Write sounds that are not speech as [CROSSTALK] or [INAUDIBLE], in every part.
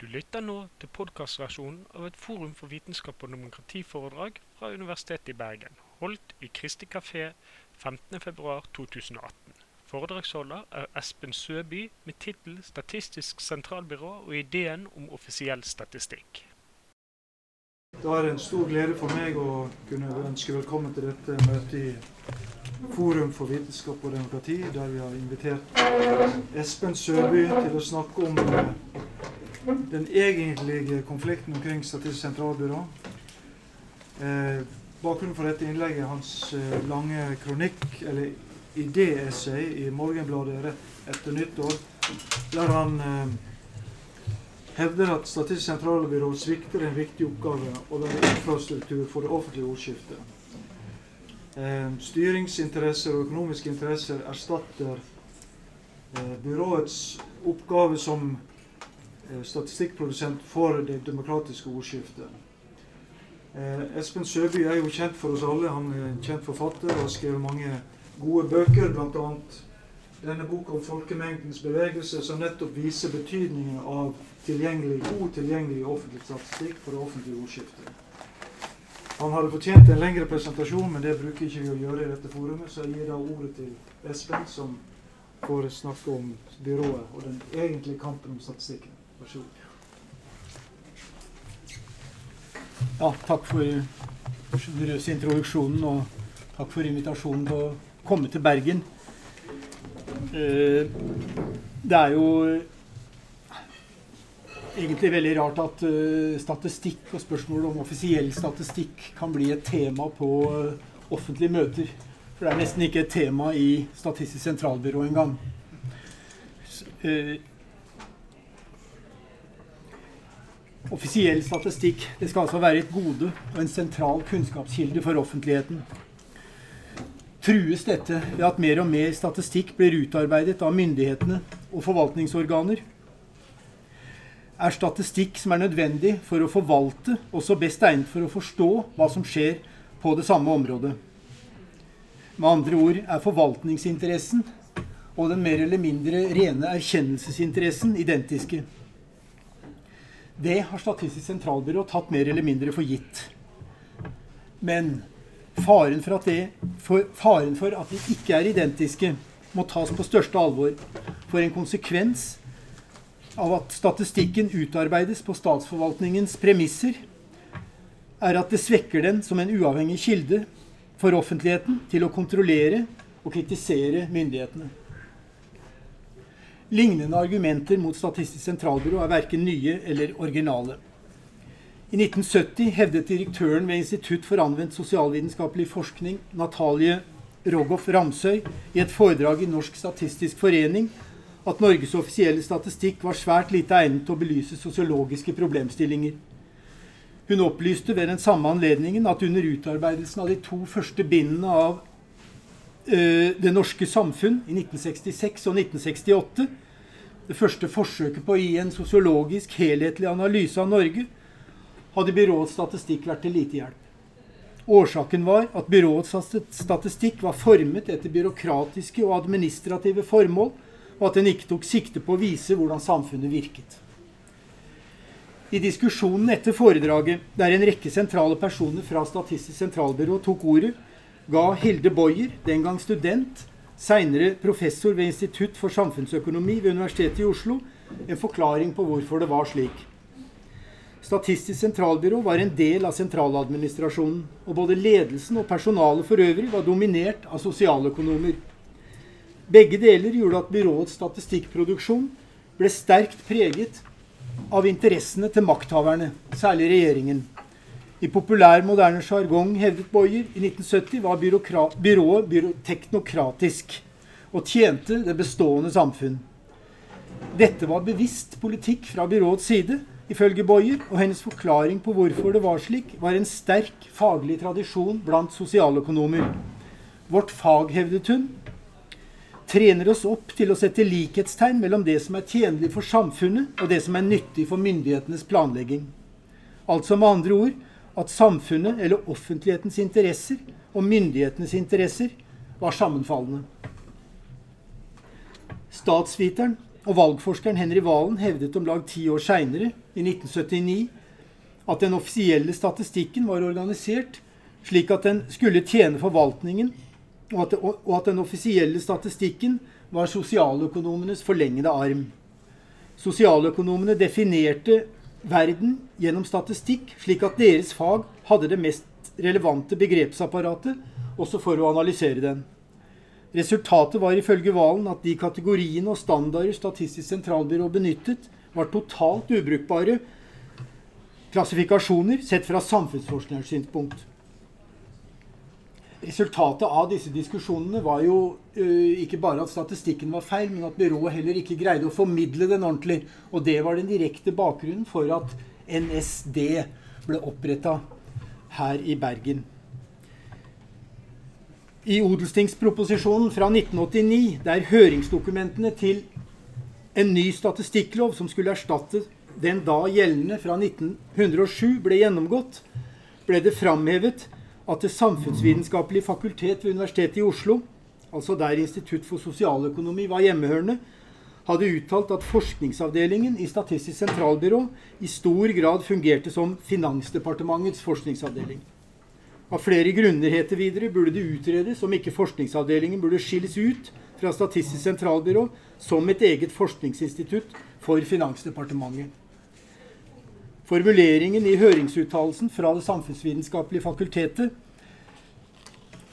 Du lytter nå til podkastversjonen av et Forum for vitenskap og demokrati-foredrag fra Universitetet i Bergen, holdt i Kristi kafé 15.2.2018. Foredragsholder er Espen Søby med tittel 'Statistisk sentralbyrå og ideen om offisiell statistikk'. Da er det en stor glede for meg å kunne ønske velkommen til dette møtet i Forum for vitenskap og demokrati, der vi har invitert Espen Søby til å snakke om eh, den egentlige konflikten omkring Statistisk sentralbyrå. Eh, bakgrunnen for dette innlegget er hans eh, lange kronikk, eller idéessay, i Morgenbladet rett etter nyttår, der han eh, hevder at Statistisk sentralbyrå svikter en viktig oppgave å være infrastruktur for det offentlige ordskiftet. Eh, styringsinteresser og økonomiske interesser erstatter eh, byråets oppgave som statistikkprodusent for det demokratiske ordskiftet. Eh, Espen Søby er jo kjent for oss alle. Han er en kjent forfatter og har skrevet mange gode bøker, bl.a. denne boka om folkemengdens bevegelse, som nettopp viser betydningen av tilgjengelig, god tilgjengelig offentlig statistikk for det offentlige ordskiftet. Han hadde fortjent en lengre presentasjon, men det bruker ikke vi å gjøre i dette forumet, så jeg gir da ordet til Espen, som får snakke om byrået og den egentlige kampen om statistikken. Ja, takk for den generøse introduksjonen, og takk for invitasjonen til å komme til Bergen. Eh, det er jo egentlig veldig rart at eh, statistikk og spørsmål om offisiell statistikk kan bli et tema på eh, offentlige møter. For det er nesten ikke et tema i Statistisk sentralbyrå engang. Offisiell statistikk det skal altså være et gode og en sentral kunnskapskilde for offentligheten. Trues dette ved at mer og mer statistikk blir utarbeidet av myndighetene og forvaltningsorganer? Er statistikk som er nødvendig for å forvalte, også best egnet for å forstå hva som skjer på det samme området? Med andre ord er forvaltningsinteressen og den mer eller mindre rene erkjennelsesinteressen identiske. Det har Statistisk sentralbyrå tatt mer eller mindre for gitt. Men faren for, det, for, faren for at de ikke er identiske, må tas på største alvor. For en konsekvens av at statistikken utarbeides på statsforvaltningens premisser, er at det svekker den som en uavhengig kilde for offentligheten til å kontrollere og kritisere myndighetene. Lignende argumenter mot Statistisk sentralbyrå er verken nye eller originale. I 1970 hevdet direktøren ved Institutt for anvendt sosialvitenskapelig forskning, Natalie Rogoff Ramsøy, i et foredrag i Norsk statistisk forening at Norges offisielle statistikk var svært lite egnet til å belyse sosiologiske problemstillinger. Hun opplyste ved den samme anledningen at under utarbeidelsen av de to første bindene av det norske samfunn i 1966 og 1968. Det første forsøket på å gi en sosiologisk, helhetlig analyse av Norge, hadde byråets statistikk vært til lite hjelp. Årsaken var at byråets statistikk var formet etter byråkratiske og administrative formål, og at den ikke tok sikte på å vise hvordan samfunnet virket. I diskusjonen etter foredraget, der en rekke sentrale personer fra Statistisk sentralbyrå tok ordet, ga Hilde Boyer, den gang student, seinere professor ved Institutt for samfunnsøkonomi ved Universitetet i Oslo, en forklaring på hvorfor det var slik. Statistisk sentralbyrå var en del av sentraladministrasjonen, og både ledelsen og personalet for øvrig var dominert av sosialøkonomer. Begge deler gjorde at byråets statistikkproduksjon ble sterkt preget av interessene til makthaverne, særlig regjeringen. I populær, moderne sjargong, hevdet Boyer, i 1970 var byrået byrå teknokratisk og tjente det bestående samfunn. Dette var bevisst politikk fra byråets side, ifølge Boyer, og hennes forklaring på hvorfor det var slik, var en sterk faglig tradisjon blant sosialøkonomer. Vårt fag, hevdet hun, trener oss opp til å sette likhetstegn mellom det som er tjenlig for samfunnet, og det som er nyttig for myndighetenes planlegging. Altså med andre ord at samfunnet eller offentlighetens interesser og myndighetenes interesser var sammenfallende. Statsviteren og valgforskeren Henry Valen hevdet om lag ti år seinere, i 1979, at den offisielle statistikken var organisert slik at den skulle tjene forvaltningen, og at, det, og at den offisielle statistikken var sosialøkonomenes forlengede arm. Sosialøkonomene definerte verden gjennom statistikk, slik at deres fag hadde det mest relevante begrepsapparatet også for å analysere den. Resultatet var ifølge Valen at de kategoriene og standarder Statistisk sentralbyrå benyttet, var totalt ubrukbare klassifikasjoner sett fra samfunnsforskningens synspunkt. Resultatet av disse diskusjonene var jo uh, ikke bare at statistikken var feil, men at byrået heller ikke greide å formidle den ordentlig. Og det var den direkte bakgrunnen for at NSD ble oppretta her i Bergen. I odelstingsproposisjonen fra 1989, der høringsdokumentene til en ny statistikklov som skulle erstatte den da gjeldende fra 1907, ble gjennomgått, ble det framhevet at Det samfunnsvitenskapelige fakultet ved Universitetet i Oslo, altså der Institutt for sosialøkonomi var hjemmehørende, hadde uttalt at forskningsavdelingen i Statistisk sentralbyrå i stor grad fungerte som Finansdepartementets forskningsavdeling. Av flere grunner, heter videre, burde det utredes om ikke forskningsavdelingen burde skilles ut fra Statistisk sentralbyrå som et eget forskningsinstitutt for Finansdepartementet. Formuleringen i høringsuttalelsen fra Det samfunnsvitenskapelige fakultetet,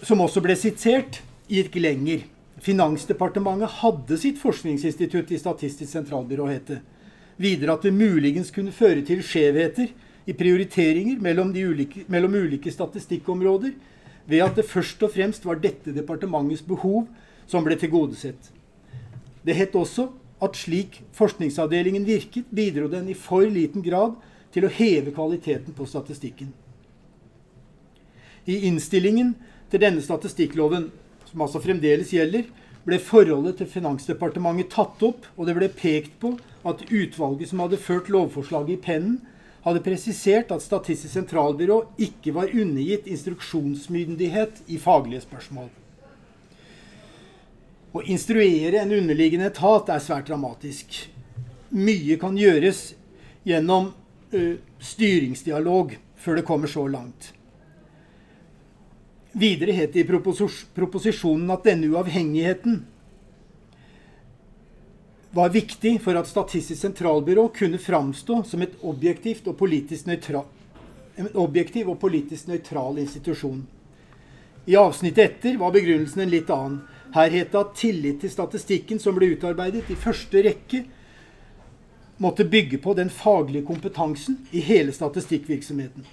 som også ble sitert, gikk lenger. Finansdepartementet hadde sitt forskningsinstitutt i Statistisk sentralbyrå, het det. Videre at det muligens kunne føre til skjevheter i prioriteringer mellom, ulike, mellom ulike statistikkområder, ved at det først og fremst var dette departementets behov som ble tilgodesett. Det het også at slik forskningsavdelingen virket, bidro den i for liten grad til å heve kvaliteten på statistikken. I innstillingen til denne statistikkloven, som altså fremdeles gjelder, ble forholdet til Finansdepartementet tatt opp, og det ble pekt på at utvalget som hadde ført lovforslaget i pennen, hadde presisert at Statistisk sentralbyrå ikke var undergitt instruksjonsmyndighet i faglige spørsmål. Å instruere en underliggende etat er svært dramatisk. Mye kan gjøres gjennom styringsdialog før det kommer så langt. Videre het det i propos proposisjonen at denne uavhengigheten var viktig for at Statistisk sentralbyrå kunne framstå som et objektivt og politisk nøytral, en objektiv og politisk nøytral institusjon. I avsnittet etter var begrunnelsen en litt annen. Her het det at tillit til statistikken som ble utarbeidet, i første rekke måtte bygge på den faglige kompetansen i hele statistikkvirksomheten.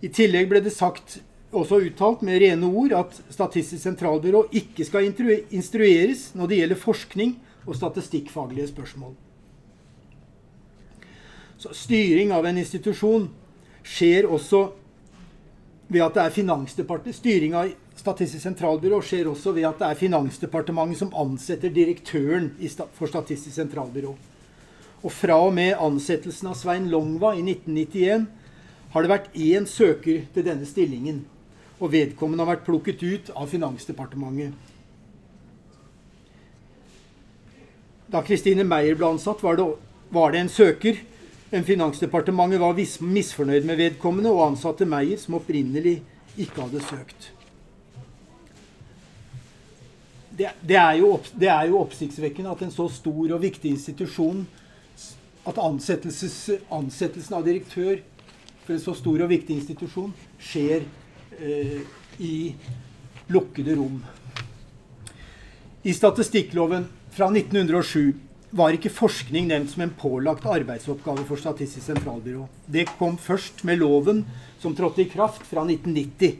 I tillegg ble det sagt, også uttalt med rene ord, at Statistisk sentralbyrå ikke skal instrueres når det gjelder forskning og statistikkfaglige spørsmål. Så styring av en institusjon skjer også ved at det er Finansdepartementet. Styring av Statistisk sentralbyrå skjer også ved at det er Finansdepartementet som ansetter direktøren for Statistisk sentralbyrå. Og fra og med ansettelsen av Svein Longva i 1991 har det vært én søker til denne stillingen. Og vedkommende har vært plukket ut av Finansdepartementet. Da Kristine Meyer ble ansatt, var det, var det en søker. Men Finansdepartementet var misfornøyd med vedkommende og ansatte Meyer, som opprinnelig ikke hadde søkt. Det, det, er jo, det, er jo, oppsiktsvekkende at en så stor og viktig institusjon at ansettelsen av direktør for en så stor og viktig institusjon skjer eh, i lukkede rom. I statistikkloven fra 1907 var ikke forskning nevnt som en pålagt arbeidsoppgave for Statistisk sentralbyrå. Det kom først med loven som trådte i kraft fra 1990.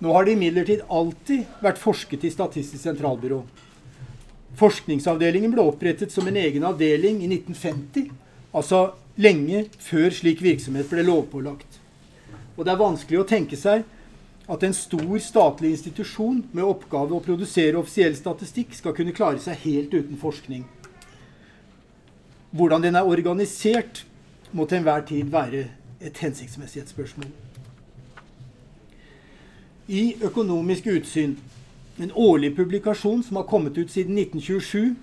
Nå har det imidlertid alltid vært forsket i Statistisk sentralbyrå. Forskningsavdelingen ble opprettet som en egen avdeling i 1950, altså lenge før slik virksomhet ble lovpålagt. Og det er vanskelig å tenke seg at en stor statlig institusjon med oppgave å produsere offisiell statistikk skal kunne klare seg helt uten forskning. Hvordan den er organisert, må til enhver tid være et hensiktsmessighetsspørsmål. I Økonomisk utsyn en årlig publikasjon som har kommet ut siden 1927,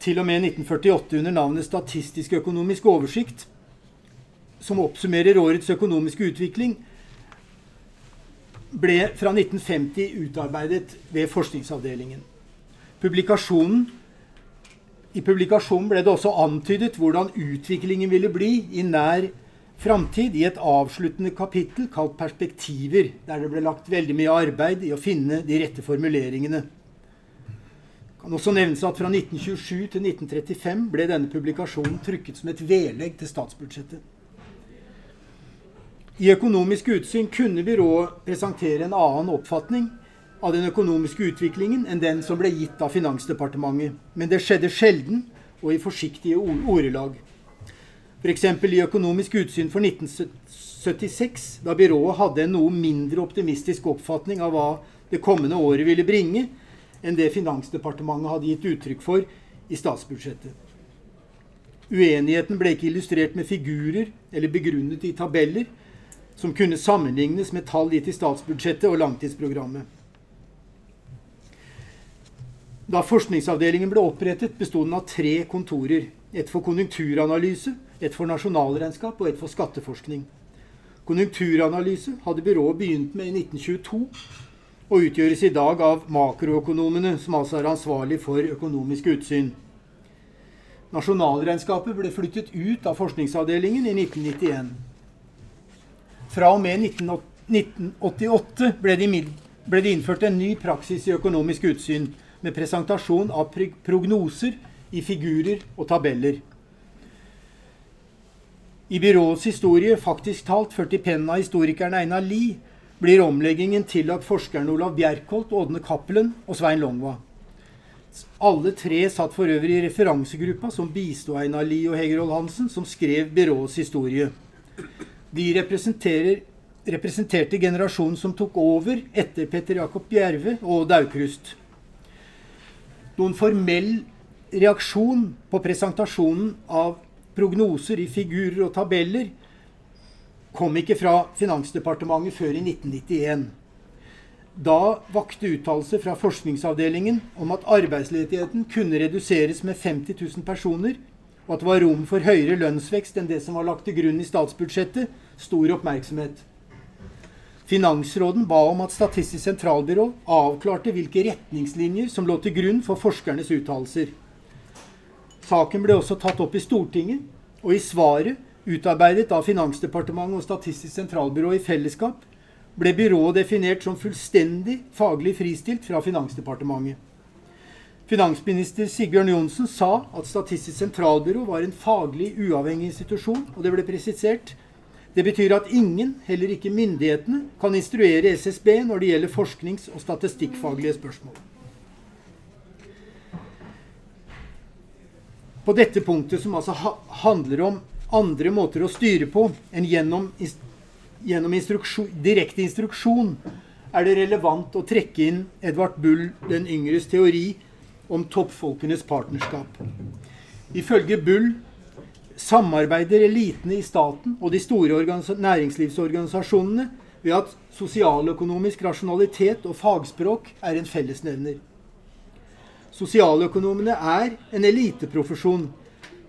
til og med 1948 under navnet Statistisk økonomisk oversikt, som oppsummerer årets økonomiske utvikling, ble fra 1950 utarbeidet ved forskningsavdelingen. Publikasjonen, I publikasjonen ble det også antydet hvordan utviklingen ville bli i nær framtid i et avsluttende kapittel kalt 'Perspektiver', der det ble lagt veldig mye arbeid i å finne de rette formuleringene. Det kan også nevnes at Fra 1927 til 1935 ble denne publikasjonen trykket som et vedlegg til statsbudsjettet. I Økonomisk utsyn kunne byrået presentere en annen oppfatning av den økonomiske utviklingen enn den som ble gitt av Finansdepartementet, men det skjedde sjelden og i forsiktige ordelag. F.eks. i Økonomisk utsyn for 1976, da byrået hadde en noe mindre optimistisk oppfatning av hva det kommende året ville bringe, enn det Finansdepartementet hadde gitt uttrykk for i statsbudsjettet. Uenigheten ble ikke illustrert med figurer eller begrunnet i tabeller som kunne sammenlignes med tall gitt i statsbudsjettet og langtidsprogrammet. Da forskningsavdelingen ble opprettet, besto den av tre kontorer. Et for konjunkturanalyse, et for nasjonalregnskap og et for skatteforskning. Konjunkturanalyse hadde byrået begynt med i 1922, og utgjøres i dag av makroøkonomene, som altså er ansvarlig for økonomisk utsyn. Nasjonalregnskapet ble flyttet ut av forskningsavdelingen i 1991. Fra og med 1988 ble det, ble det innført en ny praksis i økonomisk utsyn, med presentasjon av prognoser i figurer og tabeller. I byråets historie, faktisk talt ført i pennen av historikeren Einar Lie, blir omleggingen tillagt forskerne Olav Bjerkholt, Ådne Cappelen og Svein Longva. Alle tre satt for øvrig i referansegruppa som bisto Einar Lie og Hegerold Hansen, som skrev byråets historie. De representerte generasjonen som tok over etter Petter Jakob Bjerve og Daukrust. Noen formell reaksjon på presentasjonen av prognoser i figurer og tabeller kom ikke fra Finansdepartementet før i 1991. Da vakte uttalelser fra forskningsavdelingen om at arbeidsledigheten kunne reduseres med 50 000 personer, og at det var rom for høyere lønnsvekst enn det som var lagt til grunn i statsbudsjettet, stor oppmerksomhet. Finansråden ba om at Statistisk sentralbyrå avklarte hvilke retningslinjer som lå til grunn for forskernes uttalelser. Saken ble også tatt opp i Stortinget, og i svaret, utarbeidet av Finansdepartementet og Statistisk sentralbyrå i fellesskap, ble byrået definert som fullstendig faglig fristilt fra Finansdepartementet. Finansminister Sigbjørn Johnsen sa at Statistisk sentralbyrå var en faglig uavhengig institusjon, og det ble presisert det betyr at ingen, heller ikke myndighetene, kan instruere SSB når det gjelder forsknings- og statistikkfaglige spørsmål. På dette punktet, som altså handler om andre måter å styre på enn gjennom, gjennom instruksjon, direkte instruksjon, er det relevant å trekke inn Edvard Bull den yngres teori om toppfolkenes partnerskap. Ifølge Bull samarbeider elitene i staten og de store næringslivsorganisasjonene ved at sosialøkonomisk rasjonalitet og fagspråk er en fellesnevner. Sosialøkonomene er en eliteprofesjon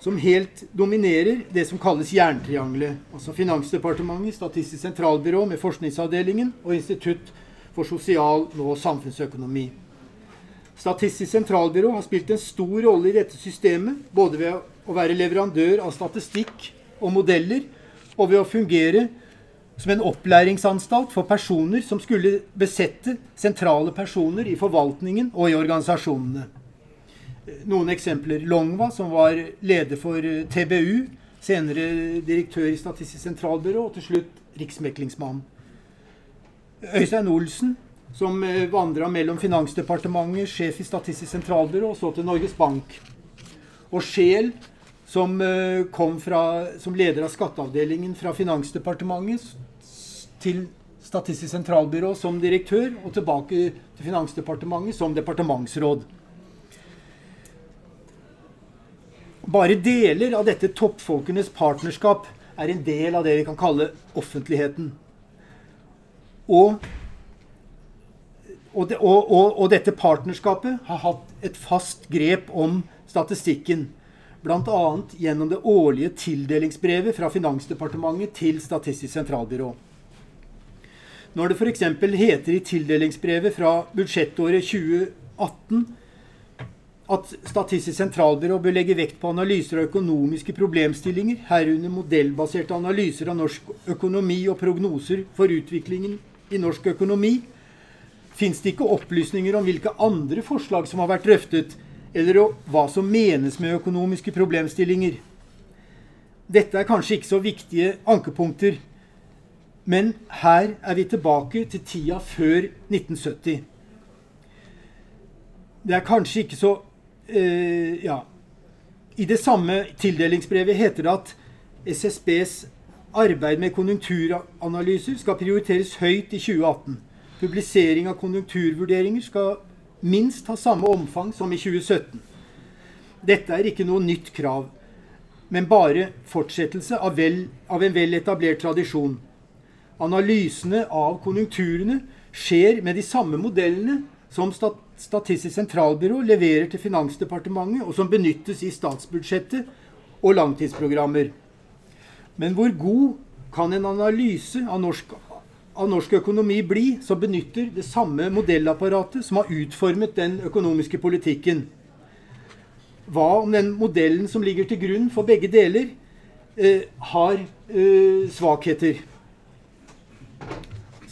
som helt dominerer det som kalles jerntriangelet. Altså Finansdepartementet, Statistisk sentralbyrå med forskningsavdelingen og Institutt for sosial- og samfunnsøkonomi. Statistisk sentralbyrå har spilt en stor rolle i dette systemet, både ved å være leverandør av statistikk og modeller, og ved å fungere som en opplæringsanstalt for personer som skulle besette sentrale personer i forvaltningen og i organisasjonene. Noen eksempler. Longva, som var leder for eh, TBU, senere direktør i Statistisk sentralbyrå, og til slutt riksmeklingsmann. Øystein Olsen, som eh, vandra mellom Finansdepartementet, sjef i Statistisk sentralbyrå, og så til Norges Bank. Og Scheel, som eh, kom fra, som leder av skatteavdelingen fra Finansdepartementet til Statistisk sentralbyrå som direktør, og tilbake til Finansdepartementet som departementsråd. Bare deler av dette toppfolkenes partnerskap er en del av det vi kan kalle offentligheten. Og, og, det, og, og dette partnerskapet har hatt et fast grep om statistikken, bl.a. gjennom det årlige tildelingsbrevet fra Finansdepartementet til Statistisk sentralbyrå. Når det f.eks. heter i tildelingsbrevet fra budsjettåret 2018 at Statistisk sentralbyrå bør legge vekt på analyser av økonomiske problemstillinger, herunder modellbaserte analyser av norsk økonomi og prognoser for utviklingen i norsk økonomi, fins det ikke opplysninger om hvilke andre forslag som har vært drøftet, eller hva som menes med økonomiske problemstillinger. Dette er kanskje ikke så viktige ankepunkter men her er vi tilbake til tida før 1970. Det er kanskje ikke så eh, Ja. I det samme tildelingsbrevet heter det at SSBs arbeid med konjunkturanalyser skal prioriteres høyt i 2018. Publisering av konjunkturvurderinger skal minst ha samme omfang som i 2017. Dette er ikke noe nytt krav, men bare fortsettelse av, vel, av en vel etablert tradisjon. Analysene av konjunkturene skjer med de samme modellene som Statistisk sentralbyrå leverer til Finansdepartementet, og som benyttes i statsbudsjettet og langtidsprogrammer. Men hvor god kan en analyse av norsk, av norsk økonomi bli som benytter det samme modellapparatet som har utformet den økonomiske politikken? Hva om den modellen som ligger til grunn for begge deler, eh, har eh, svakheter?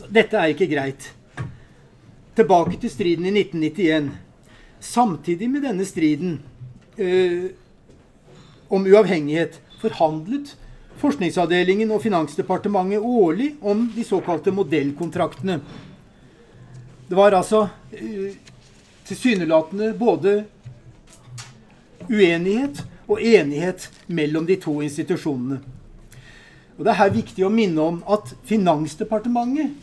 Dette er ikke greit. Tilbake til striden i 1991. Samtidig med denne striden eh, om uavhengighet forhandlet Forskningsavdelingen og Finansdepartementet årlig om de såkalte modellkontraktene. Det var altså eh, tilsynelatende både uenighet og enighet mellom de to institusjonene. Og Det er her viktig å minne om at Finansdepartementet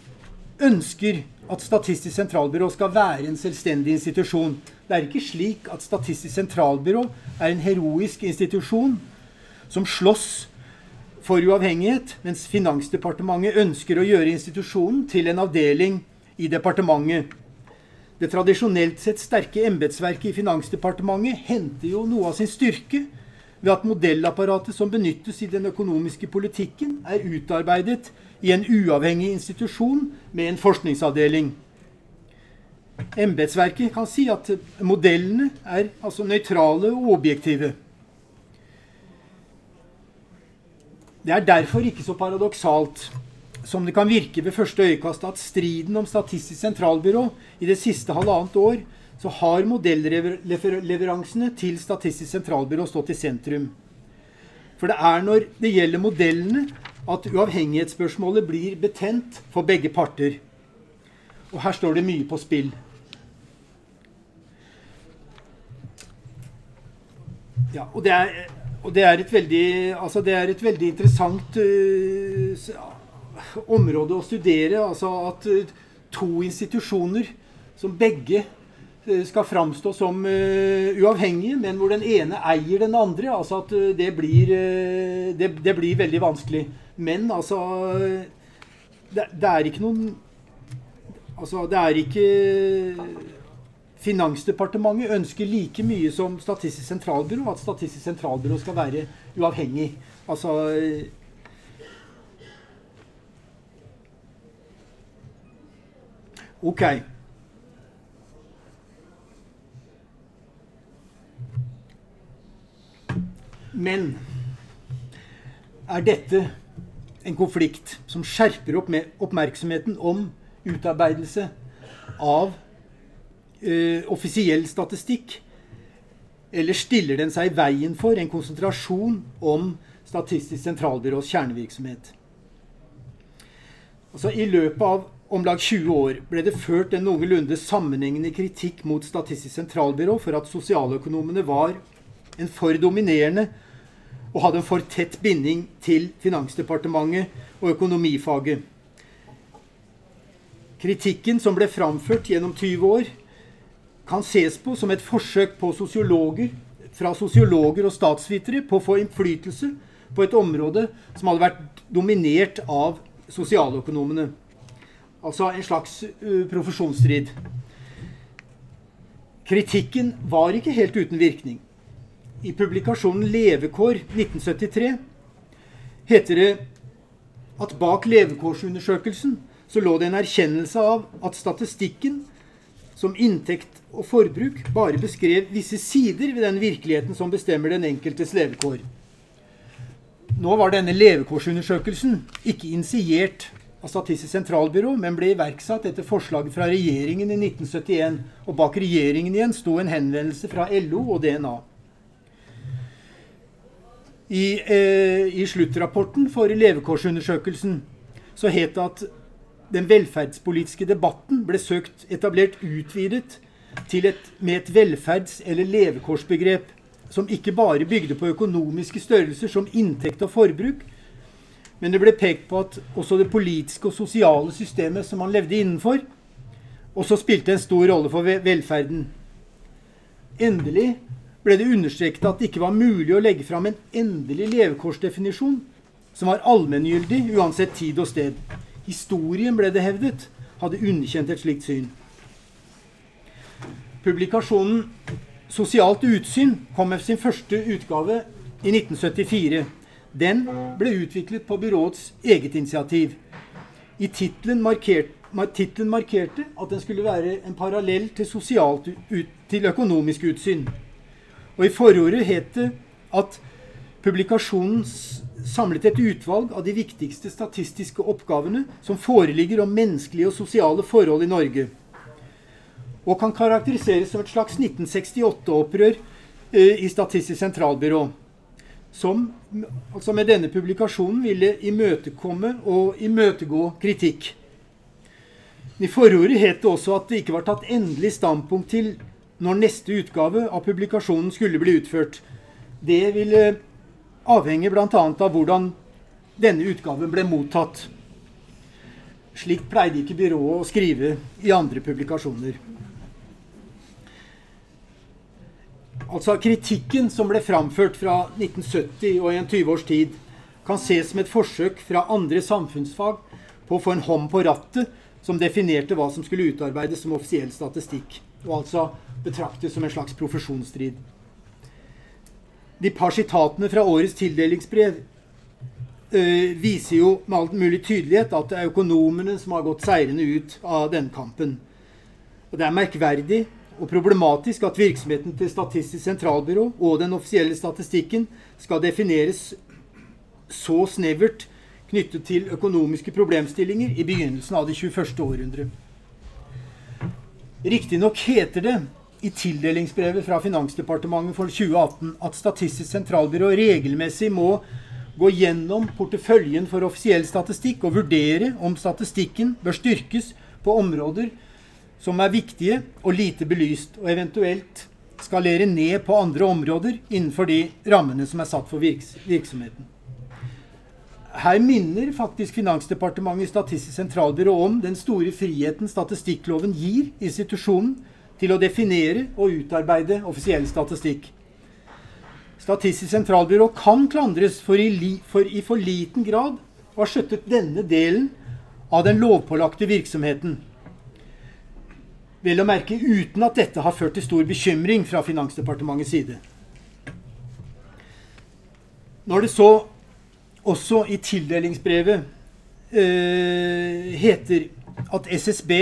ønsker at Statistisk sentralbyrå skal være en selvstendig institusjon. Det er ikke slik at Statistisk sentralbyrå er en heroisk institusjon som slåss for uavhengighet, mens Finansdepartementet ønsker å gjøre institusjonen til en avdeling i departementet. Det tradisjonelt sett sterke embetsverket i Finansdepartementet henter jo noe av sin styrke ved at modellapparatet som benyttes i den økonomiske politikken, er utarbeidet i en uavhengig institusjon med en forskningsavdeling. Embetsverket kan si at modellene er altså nøytrale og objektive. Det er derfor ikke så paradoksalt som det kan virke ved første øyekast at striden om Statistisk sentralbyrå i det siste halvannet år så har modellleveransene til Statistisk sentralbyrå stått i sentrum. For det er når det gjelder modellene at uavhengighetsspørsmålet blir betent for begge parter. Og her står det mye på spill. Ja, og det er, og det er, et, veldig, altså det er et veldig interessant uh, område å studere. Altså at uh, to institusjoner som begge skal framstå som uavhengige, men hvor den ene eier den andre. Altså at det blir, det, det blir veldig vanskelig. Men altså det, det, er ikke noen Altså, det er ikke Finansdepartementet ønsker like mye som Statistisk sentralbyrå at Statistisk sentralbyrå skal være uavhengig. Altså OK. Men er dette en konflikt som skjerper opp oppmerksomheten om utarbeidelse av eh, offisiell statistikk? Eller stiller den seg i veien for en konsentrasjon om Statistisk sentralbyrås kjernevirksomhet? Altså, I løpet av om lag 20 år ble det ført en noenlunde sammenhengende kritikk mot Statistisk sentralbyrå for at sosialøkonomene var en for dominerende og hadde en for tett binding til Finansdepartementet og økonomifaget. Kritikken som ble framført gjennom 20 år, kan ses på som et forsøk sosiologer, fra sosiologer og statsvitere på å få innflytelse på et område som hadde vært dominert av sosialøkonomene. Altså en slags uh, profesjonsstrid. Kritikken var ikke helt uten virkning. I publikasjonen 'Levekår 1973' heter det at bak levekårsundersøkelsen så lå det en erkjennelse av at statistikken som inntekt og forbruk bare beskrev visse sider ved den virkeligheten som bestemmer den enkeltes levekår. Nå var denne levekårsundersøkelsen ikke initiert av Statistisk sentralbyrå, men ble iverksatt etter forslaget fra regjeringen i 1971. Og bak regjeringen igjen sto en henvendelse fra LO og DNA. I, eh, i sluttrapporten for levekårsundersøkelsen så het det at den velferdspolitiske debatten ble søkt etablert utvidet et, med et velferds- eller levekårsbegrep som ikke bare bygde på økonomiske størrelser som inntekt og forbruk, men det ble pekt på at også det politiske og sosiale systemet som man levde innenfor, også spilte en stor rolle for velferden. Endelig ble det understreket at det ikke var mulig å legge fram en endelig levekårsdefinisjon som var allmenngyldig uansett tid og sted. Historien, ble det hevdet, hadde underkjent et slikt syn. Publikasjonen 'Sosialt utsyn' kom med sin første utgave i 1974. Den ble utviklet på byråets eget initiativ. I tittelen markert, markerte at den skulle være en parallell til, sosialt, til økonomisk utsyn. Og i forordet het det at publikasjonen samlet et utvalg av de viktigste statistiske oppgavene som foreligger om menneskelige og sosiale forhold i Norge. Og kan karakteriseres som et slags 1968-opprør eh, i Statistisk sentralbyrå som altså med denne publikasjonen ville imøtekomme og imøtegå kritikk. I forordet het det også at det ikke var tatt endelig standpunkt til når neste utgave av publikasjonen skulle bli utført. Det ville avhenge bl.a. av hvordan denne utgaven ble mottatt. Slik pleide ikke byrået å skrive i andre publikasjoner. Altså Kritikken som ble framført fra 1970 og i en 20 års tid, kan ses som et forsøk fra andre samfunnsfag på å få en hånd på rattet som definerte hva som skulle utarbeides som offisiell statistikk, og altså betraktes som en slags profesjonsstrid. De par sitatene fra årets tildelingsbrev øh, viser jo med all mulig tydelighet at det er økonomene som har gått seirende ut av denne kampen. Og det er merkverdig og problematisk at virksomheten til Statistisk sentralbyrå og den offisielle statistikken skal defineres så snevert knyttet til økonomiske problemstillinger i begynnelsen av det 21. århundre. Riktignok heter det i tildelingsbrevet fra Finansdepartementet for 2018 at Statistisk sentralbyrå regelmessig må gå gjennom porteføljen for offisiell statistikk og vurdere om statistikken bør styrkes på områder som er viktige og lite belyst, og eventuelt skalere ned på andre områder innenfor de rammene som er satt for virks virksomheten. Her minner faktisk Finansdepartementet Statistisk sentralbyrå om den store friheten statistikkloven gir institusjonen til å definere og utarbeide offisiell statistikk. Statistisk sentralbyrå kan klandres for i, for i for liten grad å ha skjøttet denne delen av den lovpålagte virksomheten. Vel å merke uten at dette har ført til stor bekymring fra Finansdepartementets side. Når det så også i tildelingsbrevet eh, heter at SSB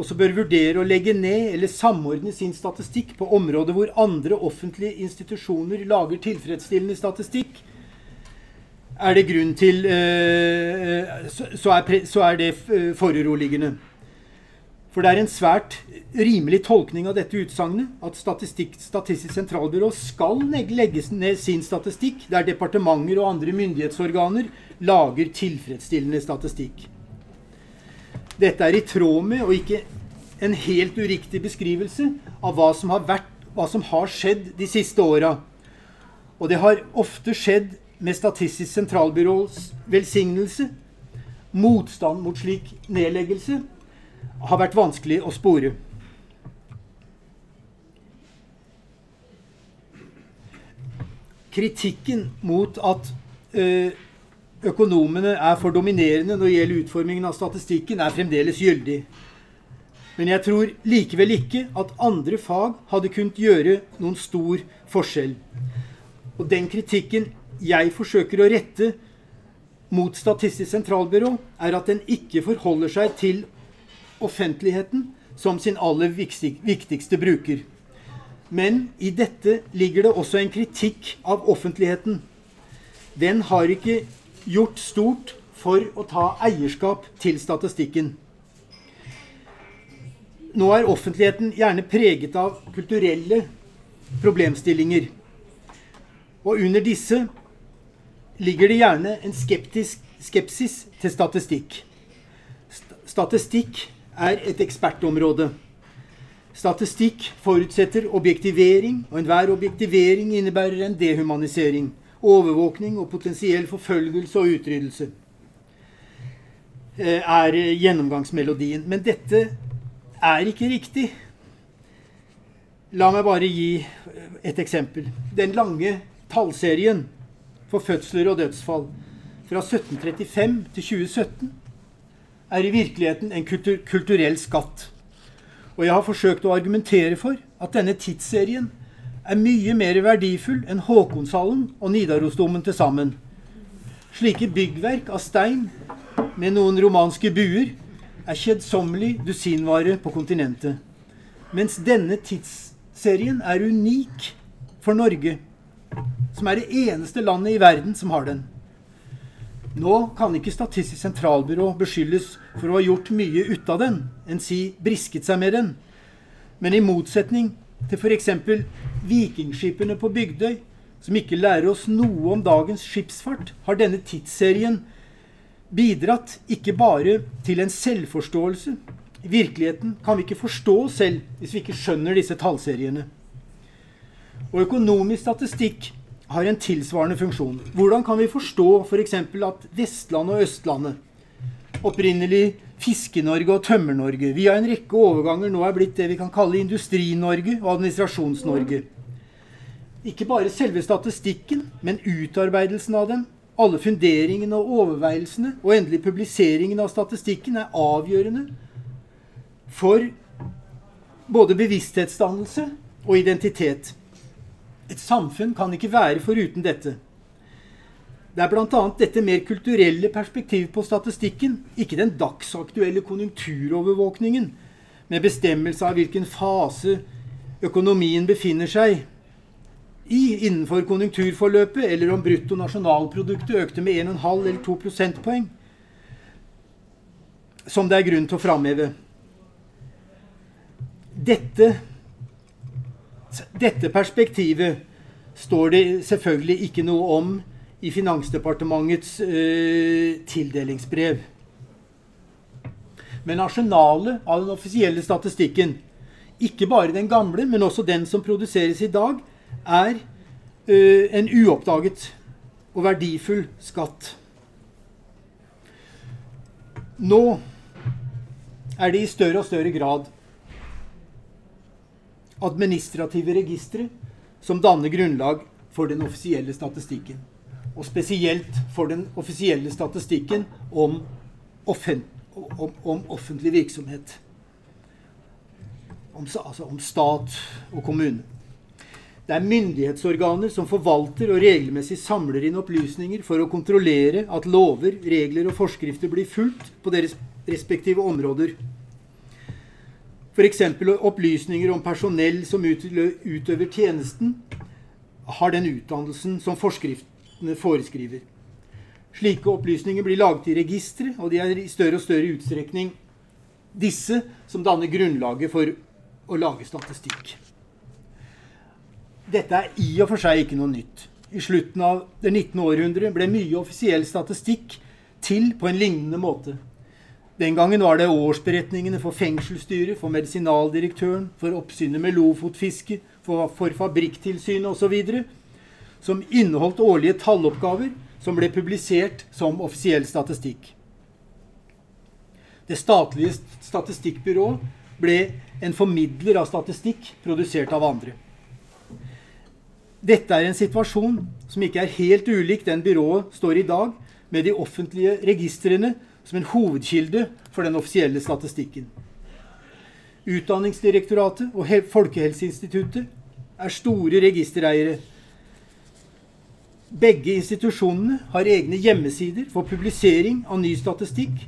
også bør vurdere å legge ned eller samordne sin statistikk på områder hvor andre offentlige institusjoner lager tilfredsstillende statistikk, er det grunn til eh, så, er, så er det foruroligende. For det er en svært rimelig tolkning av dette utsagnet at Statistisk sentralbyrå skal legge ned sin statistikk der departementer og andre myndighetsorganer lager tilfredsstillende statistikk. Dette er i tråd med, og ikke en helt uriktig beskrivelse, av hva som har, vært, hva som har skjedd de siste åra. Og det har ofte skjedd med Statistisk sentralbyrås velsignelse. Motstand mot slik nedleggelse har vært vanskelig å spore. Kritikken mot at eh, økonomene er for dominerende når det gjelder utformingen av statistikken, er fremdeles gyldig. Men jeg tror likevel ikke at andre fag hadde kunnet gjøre noen stor forskjell. Og den kritikken jeg forsøker å rette mot Statistisk sentralbyrå, er at den ikke forholder seg til offentligheten som sin aller viktigste bruker. Men i dette ligger det også en kritikk av offentligheten. Den har ikke gjort stort for å ta eierskap til statistikken. Nå er offentligheten gjerne preget av kulturelle problemstillinger. Og under disse ligger det gjerne en skeptisk, skepsis til statistikk. Statistikk er et ekspertområde. Statistikk forutsetter objektivering, og enhver objektivering innebærer en dehumanisering, overvåkning og potensiell forfølgelse og utryddelse. Eh, er gjennomgangsmelodien. Men dette er ikke riktig. La meg bare gi et eksempel. Den lange tallserien for fødsler og dødsfall fra 1735 til 2017 er i virkeligheten en kultur kulturell skatt. Og jeg har forsøkt å argumentere for at denne tidsserien er mye mer verdifull enn Håkonshallen og Nidarosdomen til sammen. Slike byggverk av stein med noen romanske buer er kjedsommelig dusinvare på kontinentet. Mens denne tidsserien er unik for Norge, som er det eneste landet i verden som har den. Nå kan ikke Statistisk sentralbyrå beskyldes for å ha gjort mye ut av den, enn si brisket seg med den. Men i motsetning til f.eks. vikingskipene på Bygdøy, som ikke lærer oss noe om dagens skipsfart, har denne tidsserien bidratt ikke bare til en selvforståelse. I virkeligheten kan vi ikke forstå oss selv hvis vi ikke skjønner disse tallseriene. Og økonomisk statistikk har en tilsvarende funksjon. Hvordan kan vi forstå f.eks. For at Vestlandet og Østlandet, opprinnelig Fiske-Norge og Tømmer-Norge, via en rekke overganger nå er blitt det vi kan kalle Industri-Norge og Administrasjons-Norge. Ikke bare selve statistikken, men utarbeidelsen av den, alle funderingene og overveielsene, og endelig publiseringen av statistikken, er avgjørende for både bevissthetsdannelse og identitet. Et samfunn kan ikke være foruten dette. Det er bl.a. dette mer kulturelle perspektivet på statistikken, ikke den dagsaktuelle konjunkturovervåkningen, med bestemmelse av hvilken fase økonomien befinner seg i innenfor konjunkturforløpet, eller om bruttonasjonalproduktet økte med 1,5 eller 2 prosentpoeng, som det er grunn til å framheve. Dette dette perspektivet står det selvfølgelig ikke noe om i Finansdepartementets uh, tildelingsbrev. Men arsenalet av den offisielle statistikken, ikke bare den gamle, men også den som produseres i dag, er uh, en uoppdaget og verdifull skatt. Nå er det i større og større grad administrative registre som danner grunnlag for den offisielle statistikken. Og spesielt for den offisielle statistikken om, offent om, om offentlig virksomhet. Om, altså om stat og kommune. Det er myndighetsorganer som forvalter og regelmessig samler inn opplysninger for å kontrollere at lover, regler og forskrifter blir fulgt på deres respektive områder. F.eks. opplysninger om personell som utøver tjenesten, har den utdannelsen som forskriftene foreskriver. Slike opplysninger blir laget i registre, og de er i større og større utstrekning disse som danner grunnlaget for å lage statistikk. Dette er i og for seg ikke noe nytt. I slutten av det 19. århundre ble mye offisiell statistikk til på en lignende måte. Den gangen var det årsberetningene for fengselsstyret, for medisinaldirektøren, for oppsynet med lofotfiske, for, for fabrikktilsynet osv. som inneholdt årlige talloppgaver som ble publisert som offisiell statistikk. Det statlige statistikkbyrået ble en formidler av statistikk produsert av andre. Dette er en situasjon som ikke er helt ulik den byrået står i dag, med de offentlige registrene som en hovedkilde for den offisielle statistikken. Utdanningsdirektoratet og Folkehelseinstituttet er store registereiere Begge institusjonene har egne hjemmesider for publisering av ny statistikk,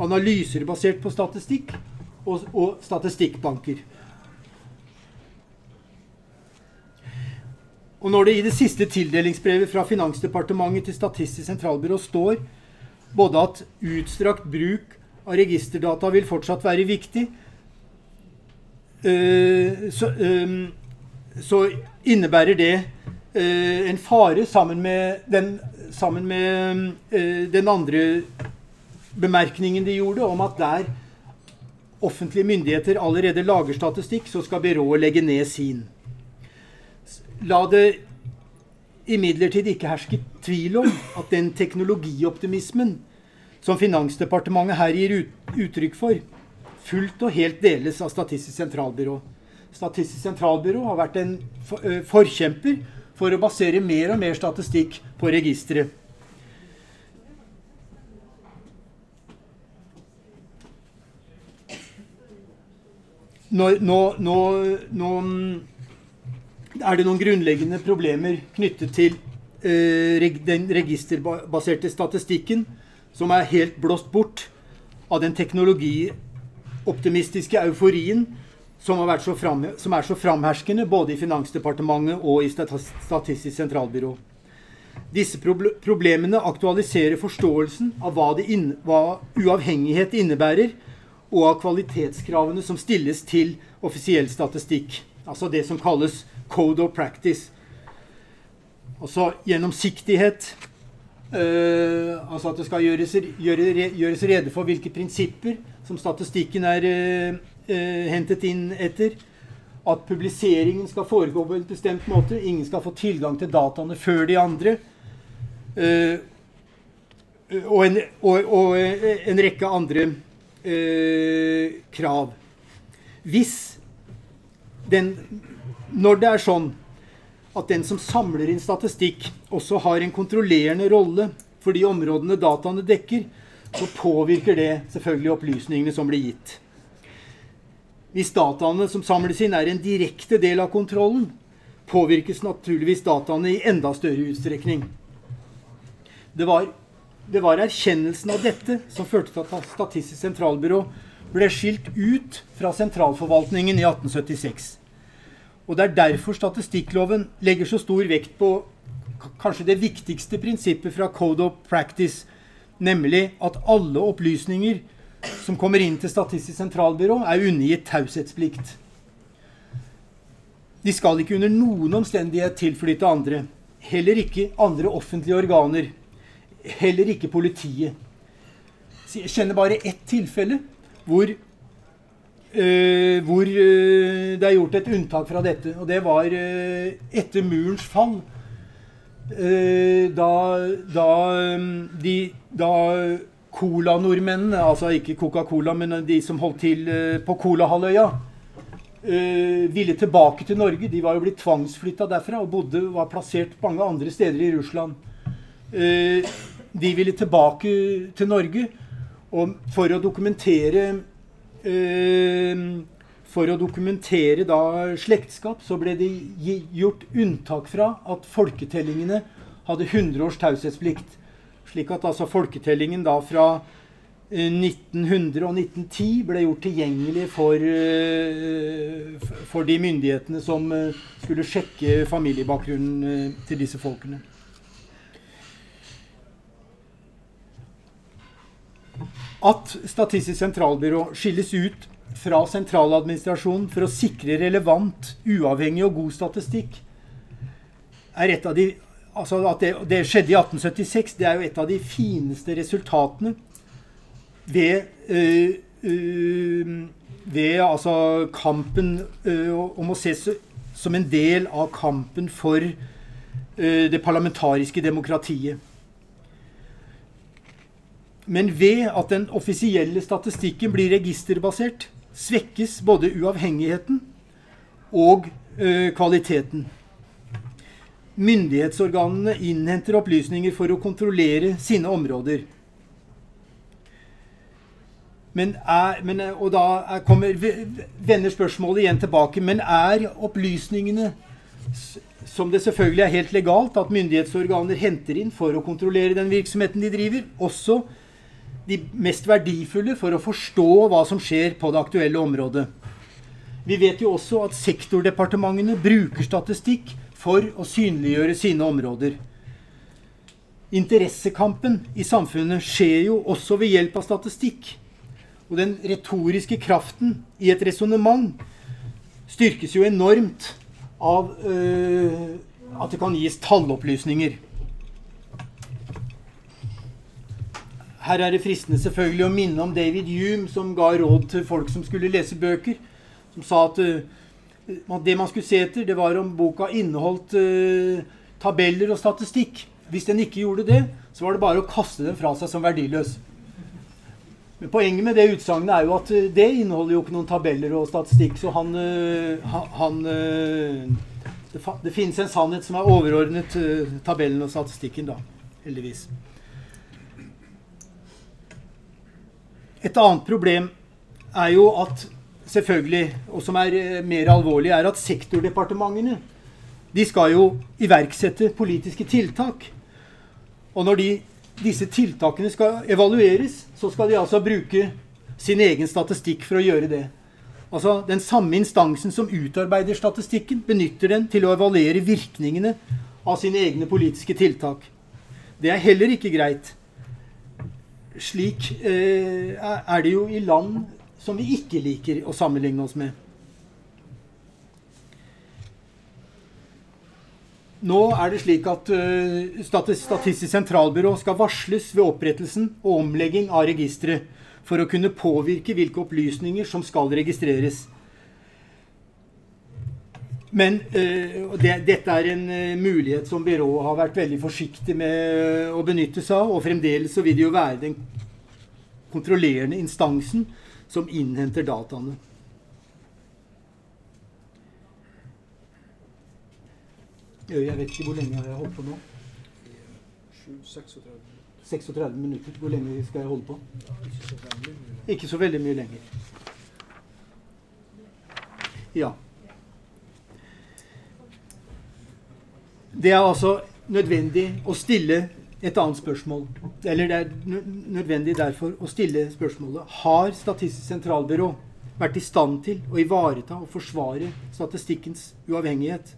analyser basert på statistikk og, og statistikkbanker. Og når det i det siste tildelingsbrevet fra Finansdepartementet til Statistisk sentralbyrå står både at utstrakt bruk av registerdata vil fortsatt være viktig, eh, så, eh, så innebærer det eh, en fare sammen med den, sammen med den andre bemerkningen de gjorde, om at der offentlige myndigheter allerede lager statistikk, så skal byrået legge ned sin. La det imidlertid ikke herske tvil om at den teknologioptimismen som Finansdepartementet her gir uttrykk for, fullt og helt deles av Statistisk sentralbyrå. Statistisk sentralbyrå har vært en forkjemper for å basere mer og mer statistikk på registeret. Nå, nå, nå, nå er det noen grunnleggende problemer knyttet til eh, den registerbaserte statistikken som er helt blåst bort av den teknologioptimistiske euforien som, fram, som, er så framherskende både i Finansdepartementet og i Statistisk sentralbyrå. Disse problemene aktualiserer forståelsen av hva, inn, hva uavhengighet innebærer, og av kvalitetskravene som stilles til offisiell statistikk. Altså det som kalles code of practice. Altså gjennomsiktighet. Uh, altså at det skal gjøres, gjøre, gjøres, rede for hvilke prinsipper som statistikken er uh, uh, hentet inn etter. At publiseringen skal foregå på en bestemt måte. Ingen skal få tilgang til dataene før de andre. Og en, og, og, en, rekke andre krav. Hvis den når det er sånn at den som samler inn statistikk, også har en kontrollerende rolle for de områdene dataene dekker, så påvirker det selvfølgelig opplysningene som blir gitt. Hvis dataene som samles inn, er en direkte del av kontrollen, påvirkes naturligvis dataene i enda større utstrekning. Det var, det var erkjennelsen av dette som førte til at Statistisk sentralbyrå ble skilt ut fra sentralforvaltningen i 1876. Og det er derfor statistikkloven legger så stor vekt på kanskje det viktigste prinsippet fra Code of Practice, nemlig at alle opplysninger som kommer inn til Statistisk sentralbyrå, er undergitt taushetsplikt. De skal ikke under noen omstendighet tilflytte andre. Heller ikke andre offentlige organer. Heller ikke politiet. Jeg kjenner bare ett tilfelle hvor Uh, hvor uh, det er gjort et unntak fra dette. Og det var uh, etter murens fall. da da, um, de, da Cola-nordmennene, altså ikke Coca-Cola, men de som holdt til på Kolahalvøya, ville tilbake til Norge. De var jo blitt tvangsflytta derfra og bodde, var plassert mange andre steder i Russland. de ville tilbake til Norge og for å dokumentere for å dokumentere da slektskap, så ble det gjort unntak fra at folketellingene hadde 100 års taushetsplikt. Slik at altså folketellingen da fra 1900 eh, og 1910 ble gjort tilgjengelig for, eh, for de myndighetene som eh, skulle sjekke familiebakgrunnen til disse folkene. At Statistisk sentralbyrå skilles ut fra sentraladministrasjonen for å sikre relevant, uavhengig og god statistikk, er et av de Altså at det, det, skjedde i 1876, det er jo et av de fineste resultatene ved, øh, øh, ved altså kampen øh, om å ses som en del av kampen for det parlamentariske demokratiet. Men ved at den offisielle statistikken blir registerbasert, svekkes både uavhengigheten og ø, eh, kvaliteten. Myndighetsorganene innhenter opplysninger for å kontrollere sine områder. Men er, men, og da er, kommer, vender spørsmålet igjen tilbake. Men er opplysningene som det selvfølgelig er helt legalt at myndighetsorganer henter inn for å kontrollere den virksomheten de driver, også de mest verdifulle for å forstå hva som skjer på det aktuelle området. Vi vet jo også at sektordepartementene bruker statistikk for å synliggjøre sine områder. Interessekampen i samfunnet skjer jo også ved hjelp av statistikk. Og den retoriske kraften i et resonnement styrkes jo enormt av øh, at det kan gis tallopplysninger. Her er det fristende selvfølgelig å minne om David Hume, som ga råd til folk som skulle lese bøker. Som sa at uh, det man skulle se etter, det var om boka inneholdt uh, tabeller og statistikk. Hvis den ikke gjorde det, så var det bare å kaste den fra seg som verdiløs. Men Poenget med det utsagnet er jo at uh, det inneholder jo ikke noen tabeller og statistikk. Så han, han det, det, finnes en sannhet som er overordnet tabellen og statistikken, da. Heldigvis. Et annet problem er jo at selvfølgelig, og som er eh, mer alvorlig, er at sektordepartementene de skal jo iverksette politiske tiltak. Og når de, disse tiltakene skal evalueres, så skal de altså bruke sin egen statistikk for å gjøre det. Altså Den samme instansen som utarbeider statistikken, benytter den til å evaluere virkningene av sine egne politiske tiltak. Det er heller ikke greit slik eh, er det jo i land som vi ikke liker å sammenligne oss med. Nå er det slik at uh, Statistisk sentralbyrå skal varsles ved opprettelsen og omlegging av registeret for å kunne påvirke hvilke opplysninger som skal registreres. Men uh, det, dette er en uh, mulighet som byrået har vært veldig forsiktig med å benytte seg av, og fremdeles så vil det jo være den kontrollerende instansen som innhenter dataene. Jeg vet ikke hvor lenge jeg har holdt på nå. 36 minutter. Hvor lenge skal jeg holde på? Ikke så veldig mye lenger. Ja. Det er altså nødvendig å stille et annet spørsmål. Eller det er nødvendig derfor å stille spørsmålet Har Statistisk sentralbyrå vært i stand til å ivareta og forsvare statistikkens uavhengighet?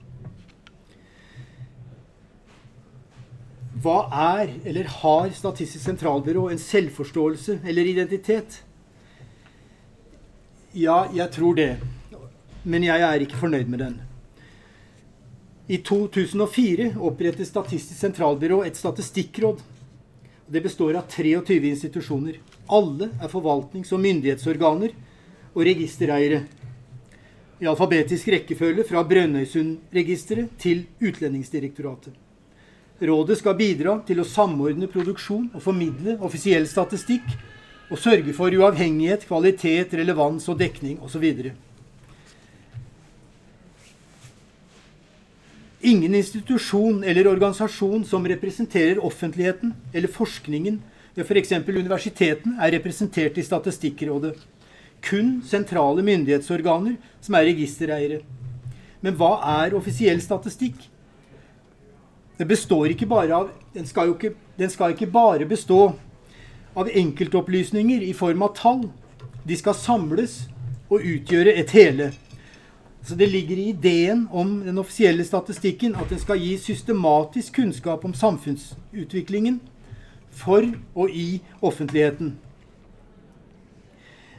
Hva er, eller har Statistisk sentralbyrå en selvforståelse eller identitet? Ja, jeg tror det. Men jeg er ikke fornøyd med den. I 2004 opprettet Statistisk sentralbyrå et statistikkråd. Det består av 23 institusjoner. Alle er forvaltnings- og myndighetsorganer og registereiere. I alfabetisk rekkefølge fra Brønnøysundregisteret til Utlendingsdirektoratet. Rådet skal bidra til å samordne produksjon og formidle offisiell statistikk, og sørge for uavhengighet, kvalitet, relevans og dekning osv. Ingen institusjon eller organisasjon som representerer offentligheten eller forskningen f.eks. For universiteten, er representert i Statistikkrådet. Kun sentrale myndighetsorganer som er registereiere. Men hva er offisiell statistikk? Det består ikke bare av, den skal, ikke, den skal ikke bare bestå av enkeltopplysninger i form av tall. De skal samles og utgjøre et hele. Så det ligger i ideen om den offisielle statistikken at den skal gi systematisk kunnskap om samfunnsutviklingen for og i offentligheten.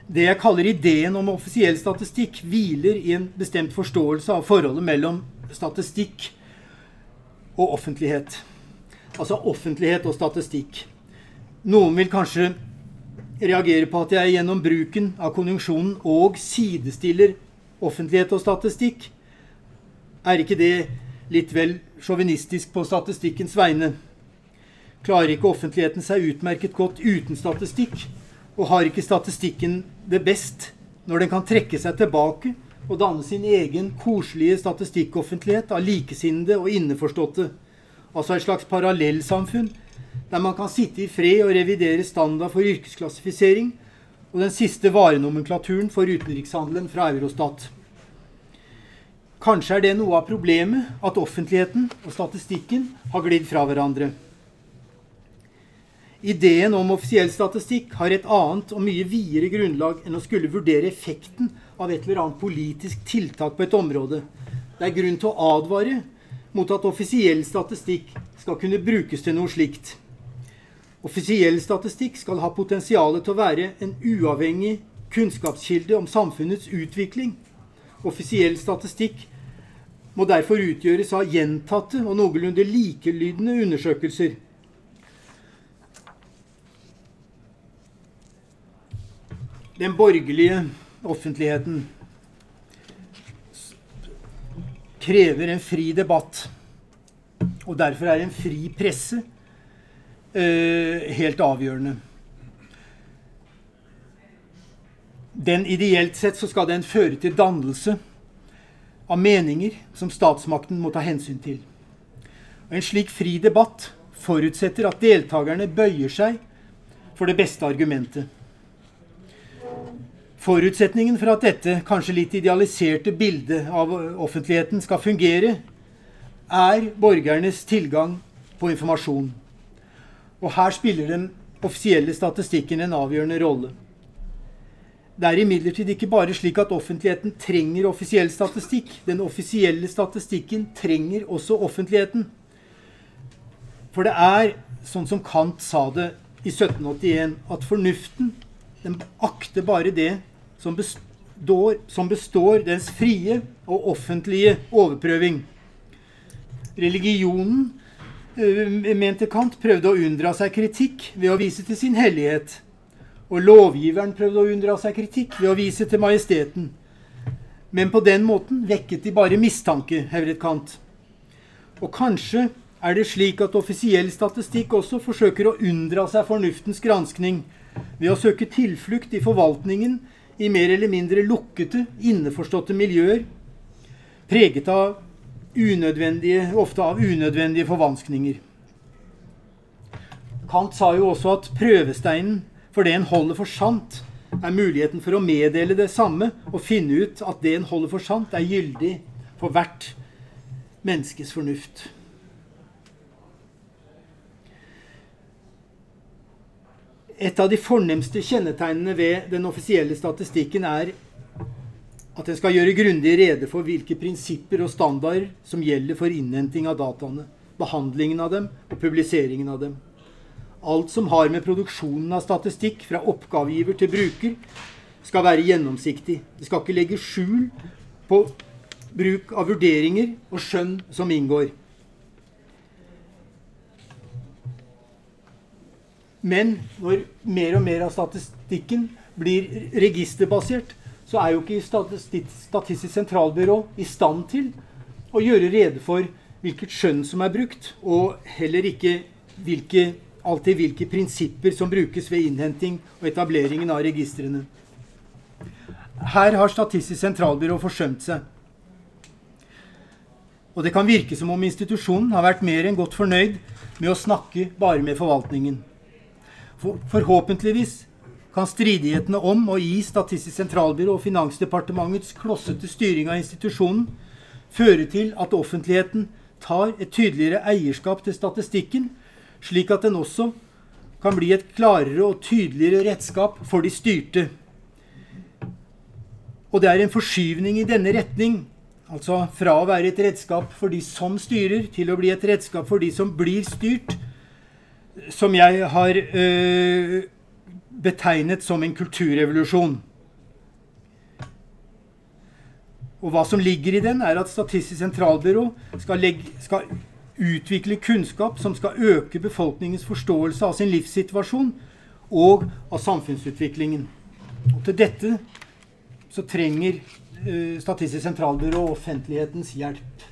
Det jeg kaller ideen om offisiell statistikk, hviler i en bestemt forståelse av forholdet mellom statistikk og offentlighet. Altså offentlighet og statistikk. Noen vil kanskje reagere på at jeg gjennom bruken av konjunksjonen og sidestiller offentlighet og statistikk. Er ikke det litt vel sjåvinistisk på statistikkens vegne? Klarer ikke offentligheten seg utmerket godt uten statistikk? Og har ikke statistikken det best når den kan trekke seg tilbake og danne sin egen koselige statistikkoffentlighet av likesinnede og inneforståtte? Altså et slags parallellsamfunn der man kan sitte i fred og revidere standard for yrkesklassifisering og den siste varenomenklaturen for utenrikshandelen fra Eurostat. Kanskje er det noe av problemet at offentligheten og statistikken har glidd fra hverandre. Ideen om offisiell statistikk har et annet og mye videre grunnlag enn å skulle vurdere effekten av et eller annet politisk tiltak på et område. Det er grunn til å advare mot at offisiell statistikk skal kunne brukes til noe slikt. Offisiell statistikk skal ha potensial til å være en uavhengig kunnskapskilde om samfunnets utvikling. Offisiell statistikk må derfor utgjøres av gjentatte og noenlunde likelydende undersøkelser. Den borgerlige offentligheten krever en fri debatt. Og derfor er en fri presse helt avgjørende. Den Ideelt sett så skal den føre til dannelse av meninger som statsmakten må ta hensyn til. Og En slik fri debatt forutsetter at deltakerne bøyer seg for det beste argumentet. Forutsetningen for at dette kanskje litt idealiserte bildet av offentligheten skal fungere, er borgernes tilgang på informasjon. Og her spiller den offisielle statistikken en avgjørende rolle. Det er imidlertid ikke bare slik at offentligheten trenger offisiell statistikk. Den offisielle statistikken trenger også offentligheten. For det er, sånn som Kant sa det i 1781, at fornuften den akter bare det som består, som består dens frie og offentlige overprøving. Religionen, mente Kant, prøvde å unndra seg kritikk ved å vise til sin hellighet. Og lovgiveren prøvde å unndra seg kritikk ved å vise til majesteten. Men på den måten vekket de bare mistanke, hevdet Kant. Og kanskje er det slik at offisiell statistikk også forsøker å unndra seg fornuftens granskning ved å søke tilflukt i forvaltningen i mer eller mindre lukkede, inneforståtte miljøer, preget av ofte av unødvendige forvanskninger. Kant sa jo også at prøvesteinen for det en holder for sant, er muligheten for å meddele det samme og finne ut at det en holder for sant, er gyldig for hvert menneskes fornuft. Et av de fornemste kjennetegnene ved den offisielle statistikken er at den skal gjøre grundig rede for hvilke prinsipper og standarder som gjelder for innhenting av dataene, behandlingen av dem og publiseringen av dem. Alt som har med produksjonen av statistikk fra oppgavegiver til bruker, skal være gjennomsiktig. Det skal ikke legge skjul på bruk av vurderinger og skjønn som inngår. Men når mer og mer av statistikken blir registerbasert, så er jo ikke Statistisk sentralbyrå i stand til å gjøre rede for hvilket skjønn som er brukt, og heller ikke hvilke, alltid hvilke prinsipper som brukes ved innhenting og etableringen av registrene. Her har Statistisk sentralbyrå forsømt seg. Og det kan virke som om institusjonen har vært mer enn godt fornøyd med å snakke bare med forvaltningen. Forhåpentligvis kan stridighetene om og i Statistisk sentralbyrå og Finansdepartementets klossete styring av institusjonen føre til at offentligheten tar et tydeligere eierskap til statistikken, slik at den også kan bli et klarere og tydeligere redskap for de styrte. Og det er en forskyvning i denne retning, altså fra å være et redskap for de som styrer, til å bli et redskap for de som blir styrt, som jeg har øh, betegnet som en kulturrevolusjon. Og hva som ligger i den, er at Statistisk sentralbyrå skal, legge, skal, utvikle kunnskap som skal øke befolkningens forståelse av sin livssituasjon og av samfunnsutviklingen. Og til dette så trenger øh, Statistisk sentralbyrå offentlighetens hjelp.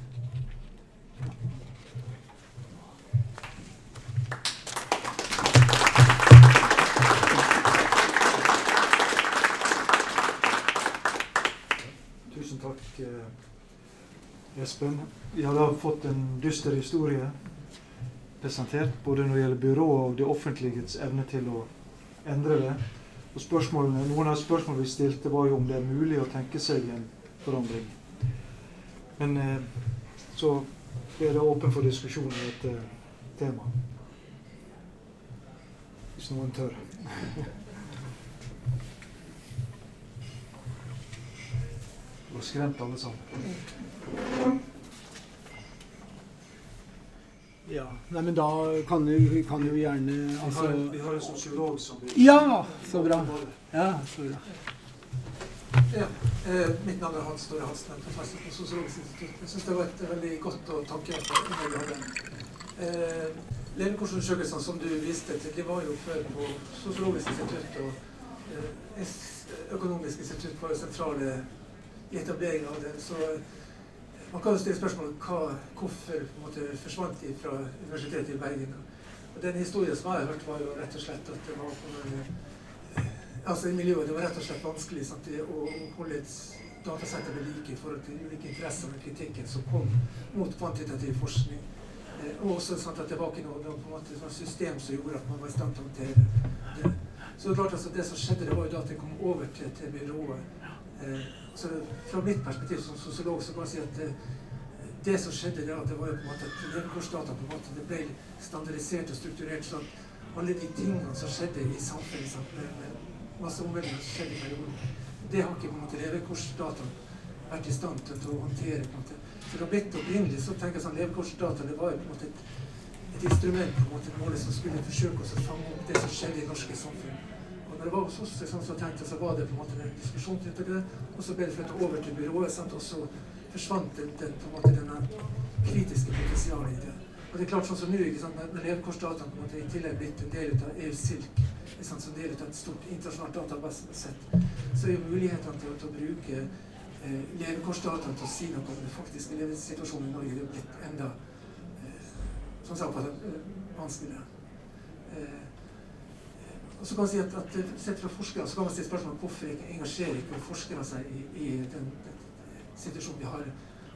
Espen. Vi har fått en dyster historie presentert, både når det gjelder byrået og det offentliges evne til å endre det. Og spørsmålene, Noen av spørsmålene vi stilte, var jo om det er mulig å tenke seg en forandring. Men eh, så er det åpen for diskusjon i dette temaet. Hvis noen tør. Har skremt alle sammen. Ja, nei, men da kan du, kan jo gjerne Vi altså vi har en sosiolog som vil Ja, så bra. Ja, så bra. Ja, eh, mitt navn er Hans Store Hansen, professor på Sosiologisk institutt. Jeg syns det var et veldig godt og tankevekkende innlegg. Eh, Levekårsundersøkelsene som du viste til, de var jo før på Sosiologisk institutt og eh, Økonomisk institutt var jo sentrale i etableringen av den. Så eh, man kan jo stille spørsmål hva, hvorfor måte, forsvant de fra Universitetet i Bergen. Og den historien som jeg har hørt, var jo rett og slett at det var noen altså i miljøet, Det var rett og slett vanskelig sant, å holde et datasenter ved like i forhold til ulike interesser og kritikken som kom mot kvantitativ forskning. Eh, og også sant, at det var ikke noe, det var på en måte et system som gjorde at man var i stand til å håndtere det. Så det klart altså, det som skjedde, det var jo da at det kom over til, til byrået. Eh, så Fra mitt perspektiv som sosiolog så kan jeg si at det, det som skjedde, det, det var jo på en måte at levekårsdata på en måte, det ble standardisert og strukturert sånn at alle de tingene som skjedde i samfunnet, sant, med, masse omveltninger som skjedde i perioden, det har ikke på en måte levekårsdata vært i stand til å håndtere. på en måte. Så da blitt opprinnelig så tenker jeg sånn levekårsdata det var jo på en måte et, et instrument på en måte målet som skulle forsøke å fange opp det som skjedde i norske samfunn. Når det var hos oss sånn som tenkte, jeg så var det på en måte en diskusjon knyttet til det, og så ble det flyttet over til byrået, sant? og så forsvant den, den, på en måte denne kritiske potensialet i det. Og det er klart sånn som nå, ikke sant, når levekårsdataen på en måte i tillegg blitt en del av EU-SILK, ikke sant, som del av et stort internasjonalt databasesett, så er jo mulighetene til, til å bruke eh, levekårsdataen til å si noe om den faktiske levesituasjonen i Norge, det er blitt enda eh, som sagt, eh, vanskeligere. Eh, og så kan man si at, at eh, Sett fra forskere så kan man stille spørsmål hvorfor engasjerer ikke forskere seg i, i den, den, situasjonen vi har.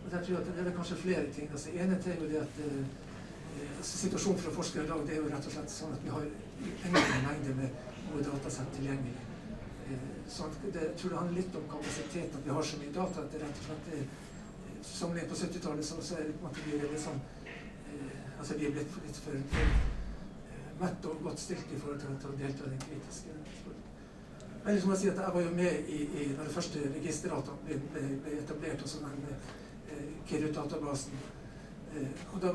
Og der tror jeg at Det er kanskje flere ting. Altså, ene er jo det at eh, eh, altså, Situasjonen for forskere i dag det er jo rett og slett sånn at vi har enorme mengder med gode datasett tilgjengelig. Så sånn at det, jeg tror det handler litt om kapasiteten, at vi har så mye data. at det rett og slett eh, Sammenlignet på 70-tallet så, så er det på en måte vi er litt sånn eh, altså vi er blitt litt for, for eh, mett og godt stilt i forhold til, til å delta i den kritiske spørsmålet. Liksom jeg, si at jeg var jo med i, i når det første registerdata ble, ble, ble etablert, altså den eh, Kirut-databasen. Eh, og da,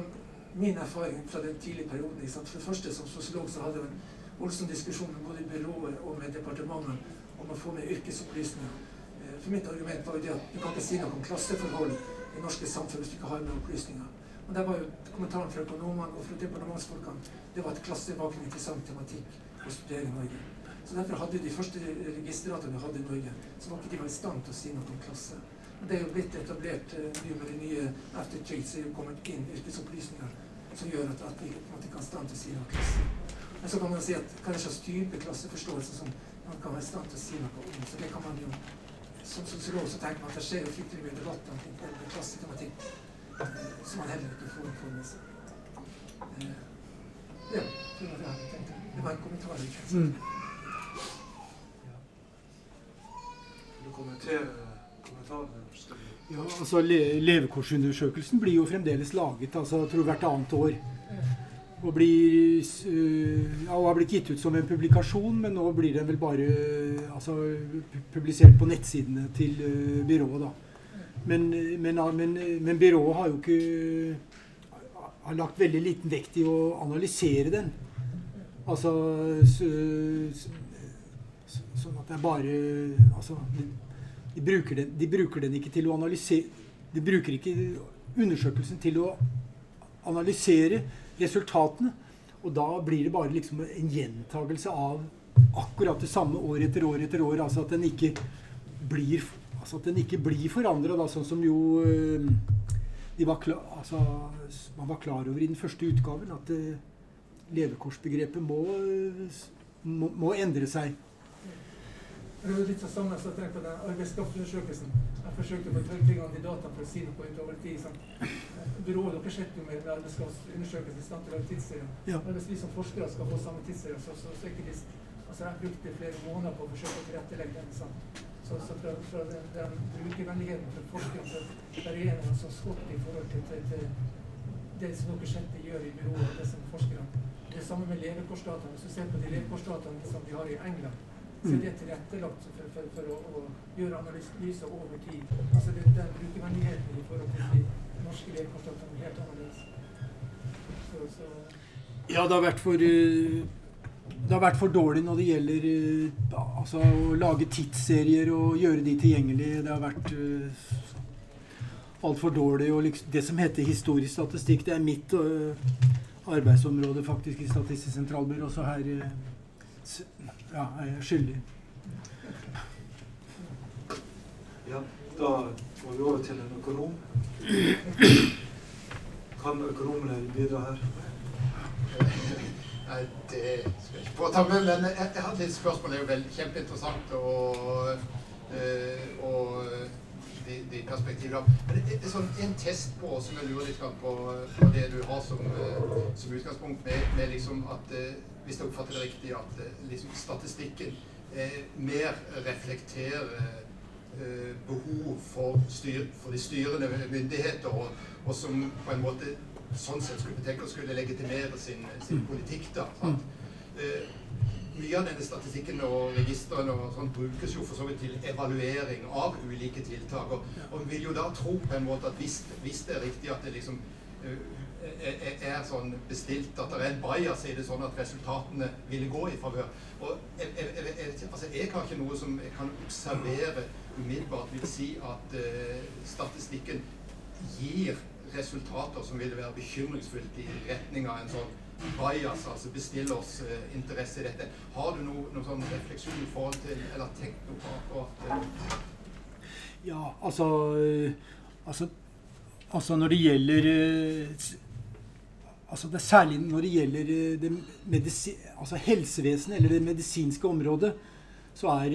min erfaring fra den tidlige perioden ikke sant? For det første som sosiolog så hadde jeg en voldsom diskusjon med både byrået og med departementet om å få med yrkesopplysninger. Eh, for mitt argument var jo det at du kan ikke si noe om klasseforhold i norske samfunn hvis du ikke har med opplysninger. Og der var jo kommentaren fra økonomene og fra departementsfolkene det var at klasse var en interessant tematikk å studere i Norge. Så derfor hadde de første registerdataene vi hadde i Norge, så var ikke de var i stand til å si noe om klasse. Men det er jo blitt etablert eh, mye med de nye eftertrade, så er jo kommet inn yrkesopplysninger som gjør at, at vi måte kan stand til å si noe om klasse. Men så kan man si at slags type klasseforståelse som man kan være i stand til å si noe om. Så det kan man jo som sosiolog så tenker man at det skjer jo fryktelig mye debatt om klassetematikk som han heller ikke får, får med seg. Eh, ja, det var det jeg hadde. Det var en kommentar. Ikke? sant? Mm. Vil du kommentere kommentarene? Ja, altså le Levekårsundersøkelsen blir jo fremdeles laget altså, jeg tror hvert annet år. Og, blir, øh, ja, og har blitt gitt ut som en publikasjon, men nå blir den vel bare øh, altså, publisert på nettsidene til øh, byrået. da. Men, men, men, men byrået har jo ikke har lagt veldig liten vekt i å analysere den. Altså så, så, Sånn at det er bare Altså de, de, bruker den, de bruker den ikke til å analysere De bruker ikke undersøkelsen til å analysere resultatene. Og da blir det bare liksom en gjentagelse av akkurat det samme år etter år etter år. Altså at den ikke blir, altså at den ikke blir forandra, sånn som jo de var klar, altså, man var klar over i den første utgaven at øh, levekårsbegrepet må, må, må endre seg. Det er litt det samme som jeg tenkte på den arbeidskraftundersøkelsen. Jeg forsøkte å få av data for å si noe utover tid. Sant? Byrået dere slett jo med med arbeidskraftundersøkelsen i stand til å lage tidsserier. Ja. Men hvis vi som forskere skal få samme tidsserie, så, så, så er ikke de Altså, jeg brukte flere måneder på å forsøke å tilrettelegge den. Sant? Så, så fra, fra den, den brukervennligheten for forskerne så der er en altså skott i forhold til, til, til det som dere sjette gjør i byrået, det som forskerne Det samme med levekårsdataene. Hvis du ser på de levekårsdataene som de har i England, så er det tilrettelagt for, for, for å, å, gjøre analyser over tid. Altså det, den brukervennligheten i forhold til de norske levekårsdataene er helt annerledes. Så, så ja, det har vært for uh, det har vært for dårlig når det gjelder uh, altså, å lage tidsserier og gjøre de tilgjengelige. Det har vært uh, altfor dårlig. Og liksom, det som heter historisk statistikk, det er mitt arbeidsområde faktisk i Statistisk sentralbyrå. Så her ja, er jeg skyldig. Ja, da går vi over til en økonom. Kan økonomene bidra her? Nei, det skal jeg ikke påta meg. Men jeg, jeg hadde et spørsmål. Det er jo veldig kjempeinteressant. Og, og de, de perspektivene. Men det, er sånn en test på som jeg lurer litt på, på det du har som, øh, som utgangspunkt, med, med liksom at øh, hvis jeg oppfatter det riktig, at liksom statistikken mer reflekterer behov for, styr, for, de styrende myndigheter, og, og som på en måte sånn sett skulle tenke skulle legitimere sin, sin mm. politikk. da. Uh, mye av denne statistikken og registrene og sånt brukes jo for så vidt til evaluering av ulike tiltak. Og, og vi vil jo da tro på en måte at hvis, hvis det er riktig at det liksom eh, er, er, sånn bestilt at det er en bias i det, sånn at resultatene ville gå i favør. Og jeg, jeg, jeg, altså jeg, har ikke noe som jeg kan observere umiddelbart vil si at eh, statistikken gir resultater som ville være bekymringsfullt i retning av en sånn bias, altså bestillers uh, interesse i dette. Har du noen noe sånn refleksjon i forhold til eller tenkt noe på akkurat Ja, altså, altså, altså når det gjelder altså det Særlig når det gjelder det altså helsevesenet eller det medisinske området, så er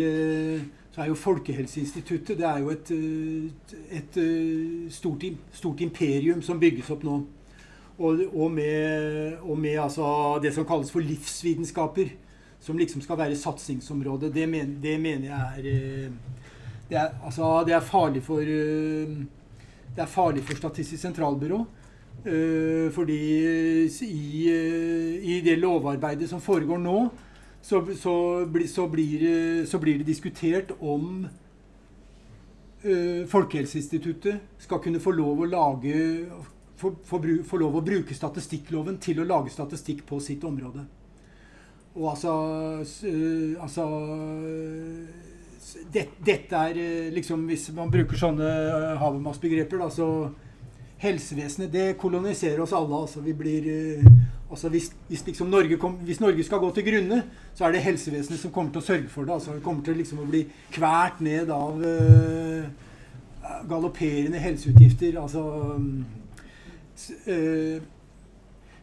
så er jo Folkehelseinstituttet det er jo et, eh, et eh, stort, stort, imperium som bygges opp nå. Og, og med, og med altså det som kalles for livsvitenskaper, som liksom skal være satsingsområdet, det, men, det mener jeg er eh, det er, altså, det er farlig for det er farlig for Statistisk sentralbyrå. fordi i, i det lovarbeidet som foregår nå, så, så, så, blir, så, blir, det diskutert om uh, Folkehelseinstituttet skal kunne få lov å lage få, få, lov å bruke statistikkloven til å lage statistikk på sitt område. Og altså, uh, altså det, Dette er liksom Hvis man bruker sånne Habermas-begreper, da, så Helsevesenet det koloniserer oss alle. altså Vi blir Altså hvis, hvis, liksom Norge kom, hvis, Norge skal gå til grunne, så er det helsevesenet som kommer til å sørge for det. altså Det kommer til liksom å bli kvært ned av uh, galopperende helseutgifter. Altså uh,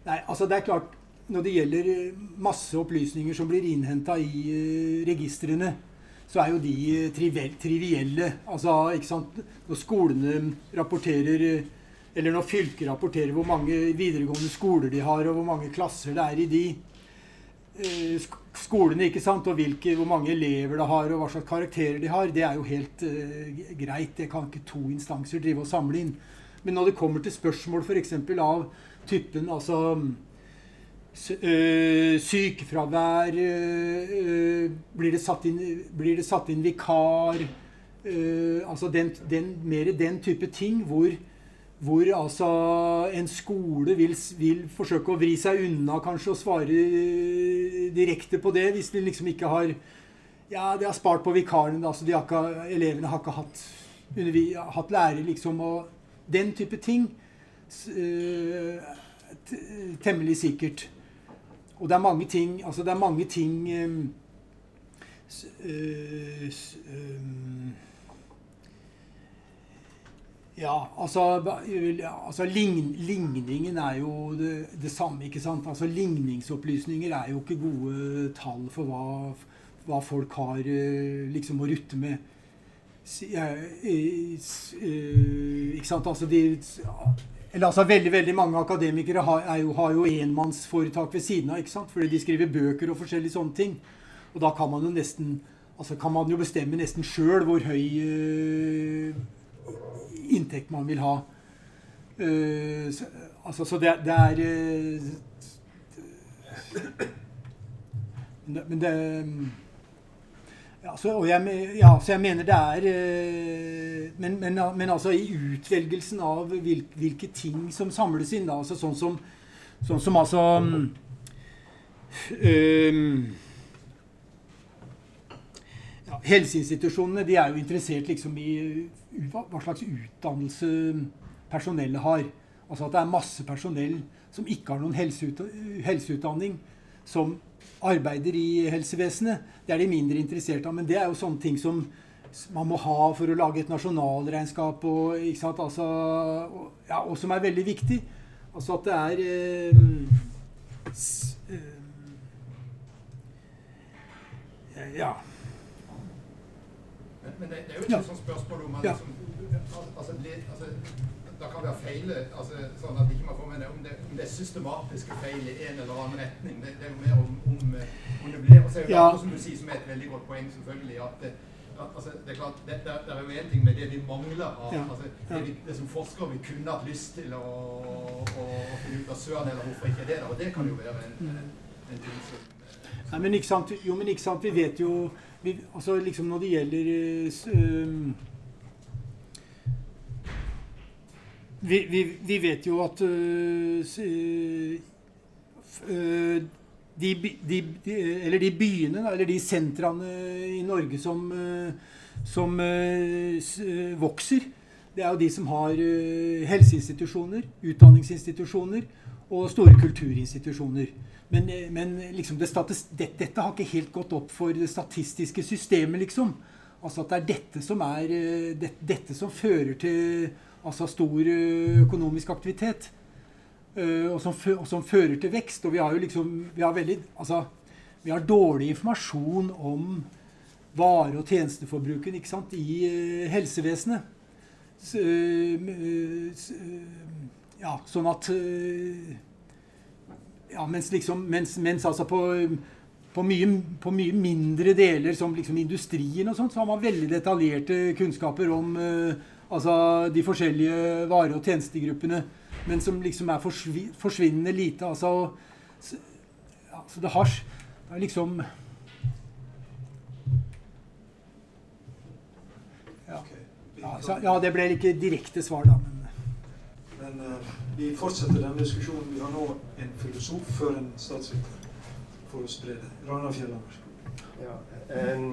Nei, altså det er klart Når det gjelder masse opplysninger som blir innhenta i uh, registrene, så er jo de trivielle. Altså, ikke sant? Når skolene rapporterer eller når fylker rapporterer hvor mange videregående skoler de har, og hvor mange klasser det er i de eh, skolene, ikke sant, og hvilke, hvor mange elever det har, og hva slags karakterer de har, det er jo helt uh, greit. Det kan ikke to instanser drive og samle inn. Men når det kommer til spørsmål f.eks. av typen altså uh, sykefravær uh, blir, det satt inn, blir det satt inn vikar? altså den, den, mer den type ting hvor hvor altså en skole vil, vil, forsøke å vri seg unna kanskje og svare direkte på det, hvis de liksom ikke har Ja, de har spart på vikarene. Altså de har ikke, elevene har ikke hatt, hatt lærer, liksom. Og den type ting. Uh, temmelig sikkert. Og det er mange ting Altså, det er mange ting um, um, ja, altså, altså lign, Ligningen er jo det, det, samme, ikke sant? Altså Ligningsopplysninger er jo ikke gode tall for hva, hva folk har eh, liksom å rutte med. Eh, ikke sant? Altså de eller altså Veldig veldig mange akademikere har, jo, har jo enmannsforetak ved siden av. ikke sant? Fordi de skriver bøker og forskjellige sånne ting. Og da kan man jo nesten altså kan man jo bestemme nesten sjøl hvor høy inntekt man vil ha. Uh, så, altså, så det, det er uh, Men det ja, så, jeg, ja, så jeg mener det er men, men, men, altså i utvelgelsen av hvilke ting som samles inn, da, altså sånn som, sånn som altså um, Helseinstitusjonene de er jo interessert liksom i hva slags utdannelse personellet har. Altså at det er masse personell som ikke har noen helseutdanning, som arbeider i helsevesenet. Det er de mindre interessert av. Men det er jo sånne ting som man må ha for å lage et nasjonalregnskap, og, ikke sant? Altså, ja, og som er veldig viktig. Altså at det er eh, s, eh, Ja. Men, det, det, er jo ikke ja. sånt spørsmål om man ja. liksom, altså, altså, Da kan være feil altså, sånn at ikke man får med det, om, det, om det er systematiske feil i en eller annen retning. Det, det er jo mer om, om, om det blir Og så er det ja. som du sier, som er et veldig godt poeng, selvfølgelig, at det, altså, det er klart, det, det, er jo én ting med det vi mangler av ja. altså, det, vi, det, som forskere vi kunne hatt lyst til å, å, å finne ut av søren, eller hvorfor ikke det er der. Og det kan jo være en, en ting som Nei, men ikke sant, jo, men ikke sant, vi vet jo vi, altså liksom Når det gjelder uh, vi, vi, vi, vet jo at uh, uh, de, de, de, eller de byene, eller de sentrene i Norge som, som vokser, det er jo de som har helseinstitusjoner, utdanningsinstitusjoner og store kulturinstitusjoner. Men, eh, men liksom det det, dette har ikke helt gått opp for det statistiske systemet, liksom. Altså at det er dette som, er, eh, det, dette som fører til altså stor eh, økonomisk aktivitet. Og som, og som, fører til vekst. Og vi har jo liksom vi har, veldig, altså, vi har dårlig informasjon om vare- og tjenesteforbruken ikke sant, i helsevesenet. Så, ja, sånn at ja, mens, liksom, mens, mens altså på, på, mye, på, mye, mindre deler, som liksom industrien og sånt, så har man veldig detaljerte kunnskaper om uh, altså de forskjellige vare- og tjenestegruppene. Men som liksom er forsvi, forsvinnende lite. Altså, så, ja, så det har det er liksom ja. Ja, ja, det ble ikke direkte svar, da. Men, men uh vi fortsetter denne diskusjonen. Vi har nå en filosof før en statsviter for å spre det. Rana Fjelland, ja, um,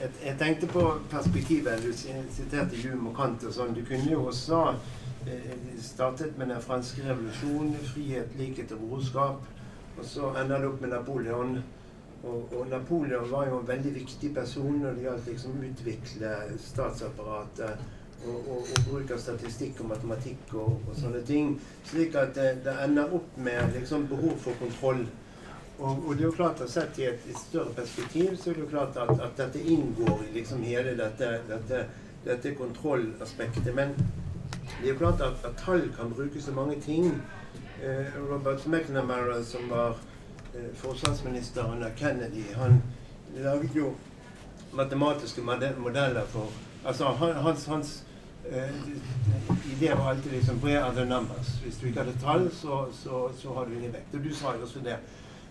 jeg, jeg, tenkte på perspektivet. Du siterte Hume og Kant og sånn. Du kunne jo også eh, startet med den franske revolusjonen, frihet, likhet og brorskap. Og så ender det opp med Napoleon. Og, og, Napoleon var jo en veldig viktig person når det gjaldt liksom utvikle statsapparatet og, og, og, statistikk og matematikk og, og sånne ting. Slik at det, det, ender opp med liksom behov for kontroll. Og, det er jo klart at Sett i et, et, større perspektiv så er det jo klart at, at dette inngår i liksom hele dette, dette, dette, kontrollaspektet. Men det er jo klart at, at tall kan brukes til mange ting. Eh, Robert McNamara, som var eh, forsvarsminister under Kennedy, han laget jo matematiske modeller for Altså hans, hans uh, idé var alltid liksom Where are the numbers? Hvis du ikke hadde tall, så, så, så har du ingen vekt. Og du sa jo også det.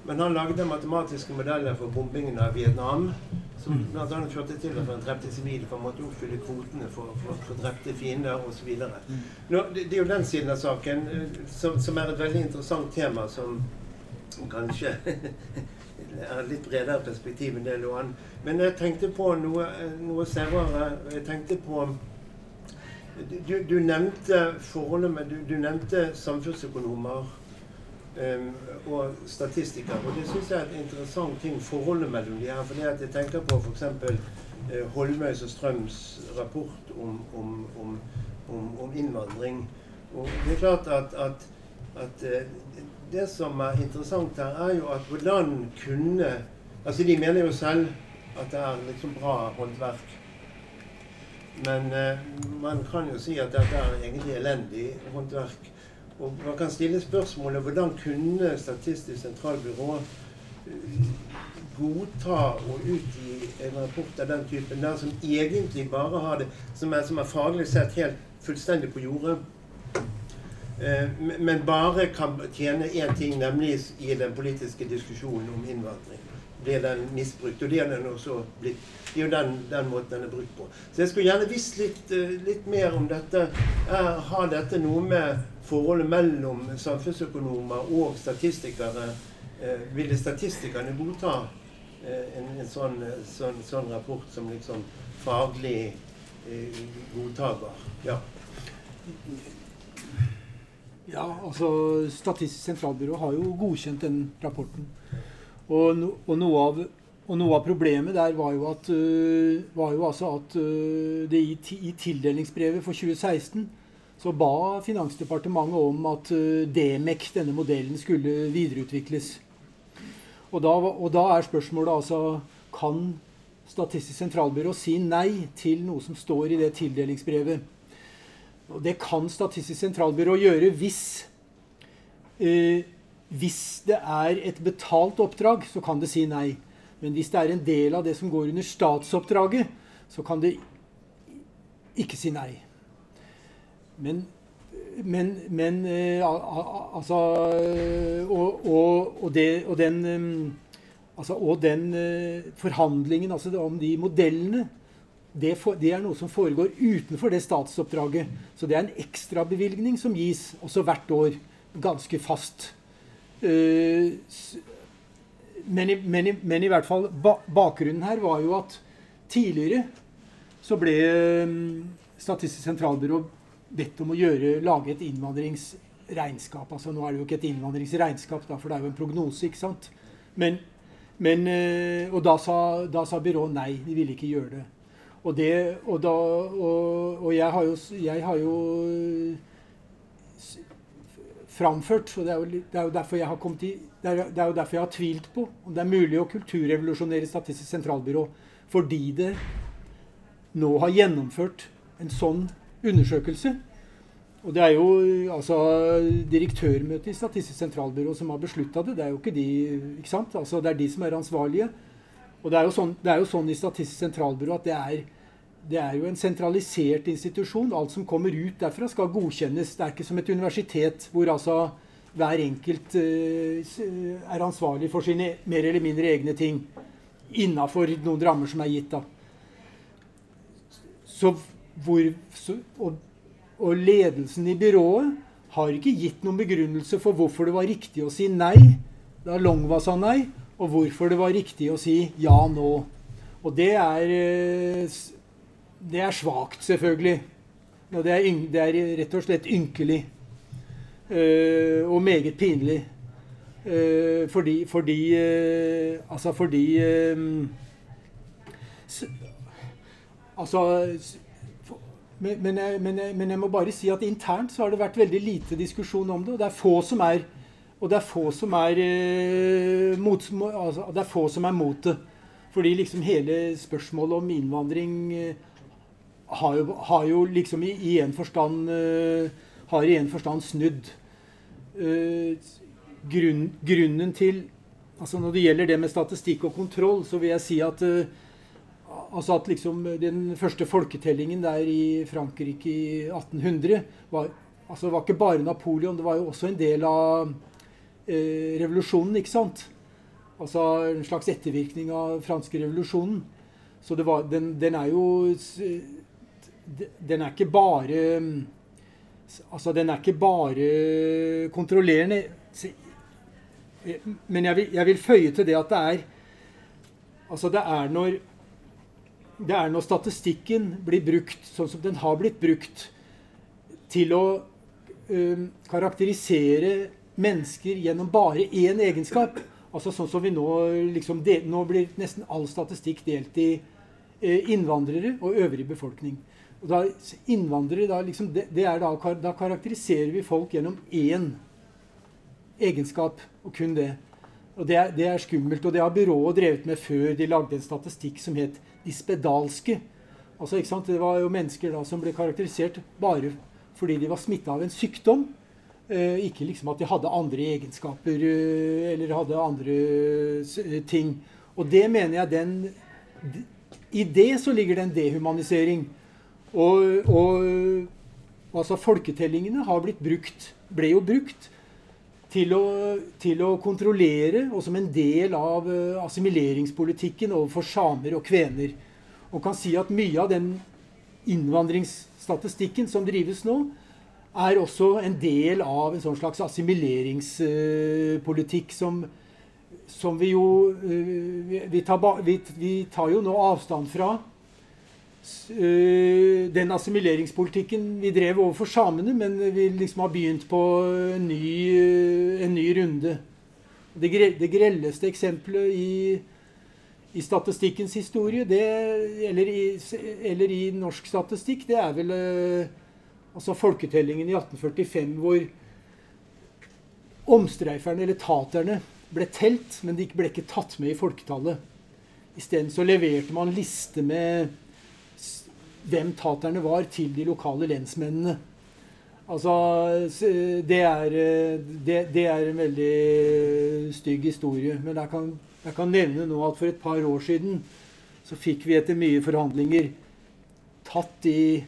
Men han lagde matematiske modeller for bombingen av Vietnam. Som mm. bl.a. førte til at man drepte sivile for å måtte oppfylle kvotene for, for, for drepte fiender osv. Mm. Det, det er jo den siden av saken eh, som, som er et veldig interessant tema, som kanskje [LAUGHS] er litt bredere perspektiv enn det lå an. Men jeg tenkte på noe, noe senere. Jeg tenkte på du, du, nevnte forholdet med Du, du nevnte samfunnsøkonomer um, og statistikere. Og det syns jeg er et interessant ting, forholdet mellom de her. For jeg tenker på f.eks. Uh, Holmøys og Strøms rapport om, om, om, om, innvandring. Og det er klart at, at, at uh, det som er interessant her, er jo at hvordan kunne Altså, de mener jo selv at det er liksom bra håndverk men eh, man kan jo si at dette er egentlig elendig håndverk. Og man kan stille spørsmålet hvordan kunne Statistisk sentralbyrå eh, godta å utgi en rapport av den typen der som egentlig bare har det som er, som er faglig sett helt fullstendig på jordet, men bare kan tjene én ting, nemlig i den politiske diskusjonen om innvandring. Blir den misbrukt? Og det er den også blitt. Det er jo den, den måten den er brukt på. Så jeg skulle gjerne visst litt, eh, litt mer om dette. Er, har dette noe med forholdet mellom samfunnsøkonomer og statistikere eh, Ville statistikerne godta Eh, en, en sånn, sånn, sånn, rapport som liksom faglig eh, godtakbar. Ja. Ja, altså Statistisk sentralbyrå har jo godkjent den rapporten. Og, no, og, noe, av, og noe, av, problemet der var jo at, uh, var jo altså at uh, det i, i, tildelingsbrevet for 2016 så ba Finansdepartementet om at uh, DMEC, denne modellen, skulle videreutvikles. Og da, og da, er spørsmålet altså Kan Statistisk sentralbyrå si nei til noe som står i det tildelingsbrevet? Og det kan Statistisk sentralbyrå gjøre hvis eh, Hvis det er et betalt oppdrag, så kan det si nei. Men hvis det er en del av det som går under statsoppdraget, så kan det ikke si nei. Men men, men eh, altså og, og, og, det, og den um, altså, den uh, forhandlingen altså, om de modellene det, for, det, er noe som foregår utenfor det statsoppdraget. Så det er en ekstrabevilgning som gis også hvert år. Ganske fast. Uh, men, i, men, i, men, i, hvert fall ba, Bakgrunnen her var jo at tidligere så ble um, Statistisk sentralbyrå bedt om å gjøre, lage et innvandringsregnskap. Altså, nå er det jo ikke et innvandringsregnskap, da, for det er jo en prognose. ikke sant? Men, men, eh, og da sa, da sa, byrået nei, de ville ikke gjøre det. Og, det, og, da, og, og jeg, har jo, jeg har jo framført, og det er, jo, det er jo derfor jeg har kommet i, det er, det er jo derfor jeg har tvilt på om det er mulig å kulturrevolusjonere Statistisk sentralbyrå. Fordi det nå har gjennomført en sånn undersøkelse. Og det er jo altså, direktørmøtet i Statistisk sentralbyrå som har beslutta det. Det er jo ikke de, ikke sant? Altså, det er de som er ansvarlige. Og det er sånn, er jo sånn i Statistisk sentralbyrå at det er, det er, jo en sentralisert institusjon. Alt som kommer ut derfra, skal godkjennes. Det er ikke som et universitet hvor altså hver enkelt uh, er ansvarlig for sine mer eller mindre egne ting. Innafor noen rammer som er gitt. da. Så hvor, og, og, ledelsen i byrået har ikke gitt noen begrunnelse for hvorfor det var riktig å si nei da Longva sa nei, og hvorfor det var riktig å si ja nå. Og det er, eh, det er svakt, selvfølgelig. Og det er, det er, rett og slett ynkelig. Uh, og meget pinlig. Uh, fordi fordi uh, Altså fordi Altså men, men, jeg, men, jeg, men, jeg, må bare si at internt så har det vært veldig lite diskusjon om det. Og det er få som er og det er få som er, mot, altså, det er få som er mot det. Fordi liksom hele spørsmålet om innvandring har, jo, har, jo, liksom i, i en forstand uh, har i en forstand snudd. Uh, grunn, grunnen til altså Når det gjelder det med statistikk og kontroll, så vil jeg si at uh, Altså at liksom Den første folketellingen der i Frankrike i 1800 var, altså var ikke bare Napoleon, det var jo også en del av eh, revolusjonen, ikke sant? Altså en slags ettervirkning av franske revolusjonen. Så var, den, den, er jo Den er ikke bare Altså, den er ikke bare kontrollerende. Men jeg vil, jeg vil føye til det at det er Altså, det er når det er når statistikken blir brukt sånn som den har blitt brukt, til å um, karakterisere mennesker gjennom bare én egenskap. Altså sånn som vi Nå liksom del, Nå blir nesten all statistikk delt i eh, innvandrere og øvrig befolkning. Og da, innvandrere, da, liksom, det, det da, da karakteriserer vi folk gjennom én egenskap, og kun det. Og det er, det er, skummelt. Og det har byrået drevet med før de lagde en statistikk som het de spedalske. Altså, ikke sant? Det var jo mennesker da som ble karakterisert bare fordi de var smitta av en sykdom. Eh, ikke liksom at de hadde andre egenskaper eh, eller hadde andre eh, ting. Og det mener jeg den I det så ligger det en dehumanisering. Og, og altså folketellingene har blitt brukt, ble jo brukt til å, til å, kontrollere og som en del av uh, assimileringspolitikken overfor samer og kvener. Og kan si at mye av den innvandringsstatistikken som drives nå, er også en del av en sånn slags assimileringspolitikk som, som, vi jo uh, vi, tar, vi, vi, tar, jo nå avstand fra den assimileringspolitikken vi drev overfor samene, men vi liksom har begynt på en ny, en ny runde. Det, det grelleste eksempelet i i statistikkens historie, det, eller, i, eller, i, norsk statistikk, det er vel eh, altså folketellingen i 1845 hvor omstreiferne, eller taterne, ble telt, men de ble ikke tatt med i folketallet. Isteden så leverte man liste med hvem taterne var, til de lokale lensmennene. Altså, det er, det, det er en veldig stygg historie. Men jeg kan jeg kan nevne nå at for et par år siden så fikk vi etter mye forhandlinger tatt de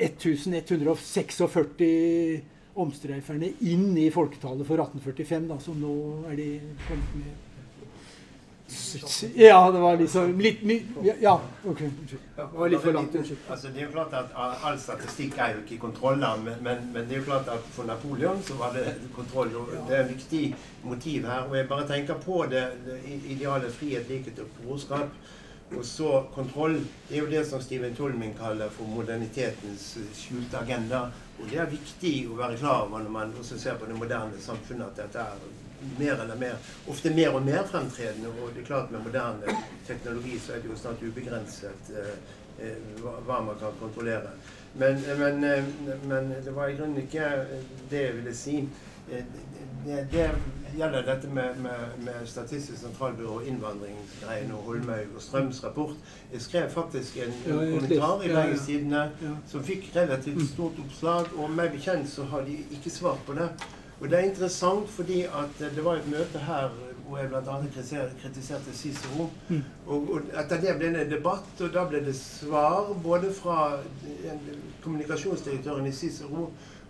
1146 omstreiferne inn i folketallet for 1845, da, som nå er de kommet med ja, det var liksom litt mye Ja, OK. Det var litt for langt. Altså, det er jo klart at All statistikk er jo ikke kontroller, men, men, men, det er jo klart at for Napoleon så var det kontroll. og Det er et viktig motiv her. og Jeg bare tenker på det, det ideale frihet, likhet og brorskap. Og så kontroll. Det er jo det som Steven Tolmin kaller for modernitetens skjulte agenda. Og det er viktig å være klar over når man også ser på det moderne samfunnet at dette er mer eller mer, ofte mer og mer fremtredende. Og det er klart med moderne teknologi så er det jo snart ubegrenset eh, eh hva man kan kontrollere. Men, eh, men, eh, men, det var i grunnen ikke det jeg ville si. Det, det gjelder dette med, med, med Statistisk sentralbyrå, innvandringsgreiene og Holmøy og Strøms rapport. Jeg skrev faktisk en ja, kommentar i Bergens Tidende ja, som fikk relativt stort oppslag. Og meg bekjent så har de ikke svart på det. Og det er interessant fordi at det var et møte her hvor jeg bl.a. kritiserte Cicero. Mm. Og, og, etter det ble det en debatt, og da ble det svar både fra kommunikasjonsdirektøren i Cicero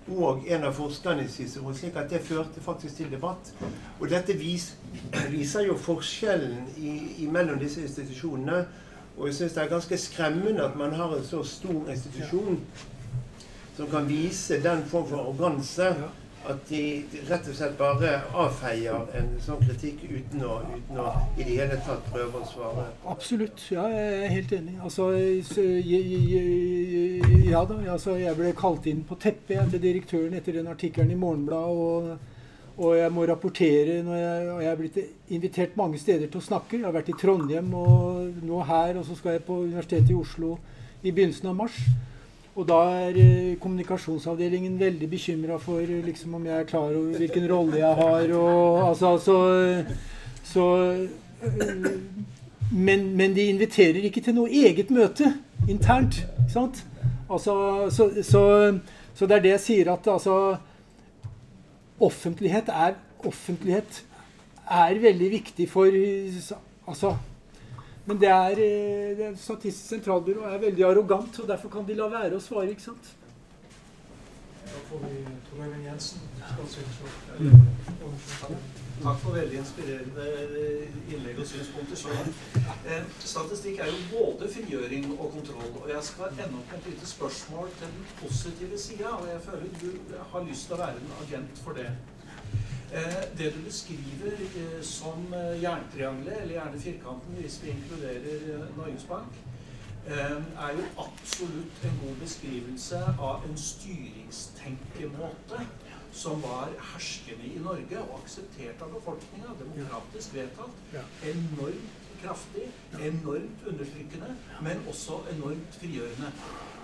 og en av forskerne i Cicero, slik at det førte faktisk til debatt. Og dette vis, viser jo forskjellen i, i mellom disse institusjonene. Og jeg syns det er ganske skremmende at man har en så stor institusjon som kan vise den form for arroganse at de rett og slett bare avfeier en sånn kritikk uten å, uten å i det hele tatt prøve å svare? Absolutt. Ja, jeg er helt enig. Altså, ja da. Altså, jeg ble kalt inn på teppet til direktøren etter den artikkelen i Morgenbladet. Og, og, jeg må rapportere når jeg, og jeg er blitt invitert mange steder til å snakke. Jeg har vært i Trondheim og nå her, og så skal jeg på Universitetet i Oslo i begynnelsen av mars. Og da er eh, kommunikasjonsavdelingen veldig bekymra for eh, liksom, om jeg er klar over hvilken rolle jeg har. Og, altså, altså, så øh, men, men, de inviterer ikke til noe eget møte internt. Sant? Altså, så, så, så, det er det jeg sier at altså, offentlighet er offentlighet er veldig viktig for altså, men det er, eh, det er Statistisk sentralbyrå er veldig arrogant, og derfor kan de la være å svare. ikke sant? Da får vi Tor Øyvind Jensen. Takk for veldig inspirerende innlegg og synspunkter. Eh, statistikk er jo både frigjøring og kontroll. Og jeg skal ende opp med et lite spørsmål til den positive sida. Og jeg føler du har lyst til å være en agent for det. Eh, det du beskriver eh, som eh, jerntriangelet, eller gjerne firkanten hvis vi inkluderer Norges Bank, er jo absolutt en god beskrivelse av en styringstenkemåte som var herskende i Norge og akseptert av befolkninga, demokratisk vedtatt. Enormt kraftig, enormt undertrykkende, men også enormt frigjørende.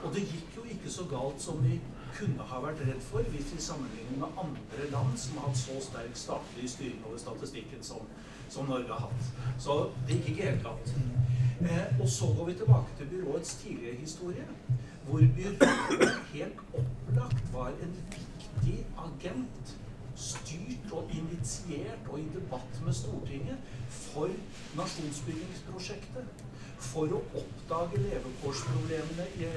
Og det gikk jo ikke så galt som vi kunne ha vært redd for hvis vi sammenligner med andre land som har hatt så sterk statlig styring over statistikken som, som Norge har hatt. Så det gikk ikke helt galt. Eh, og så går vi tilbake til byråets tidligere historie, hvor byrået helt opplagt var en viktig agent styrt og initiert og i debatt med Stortinget for nasjonsbyggingsprosjektet. For å oppdage levekårsproblemene i,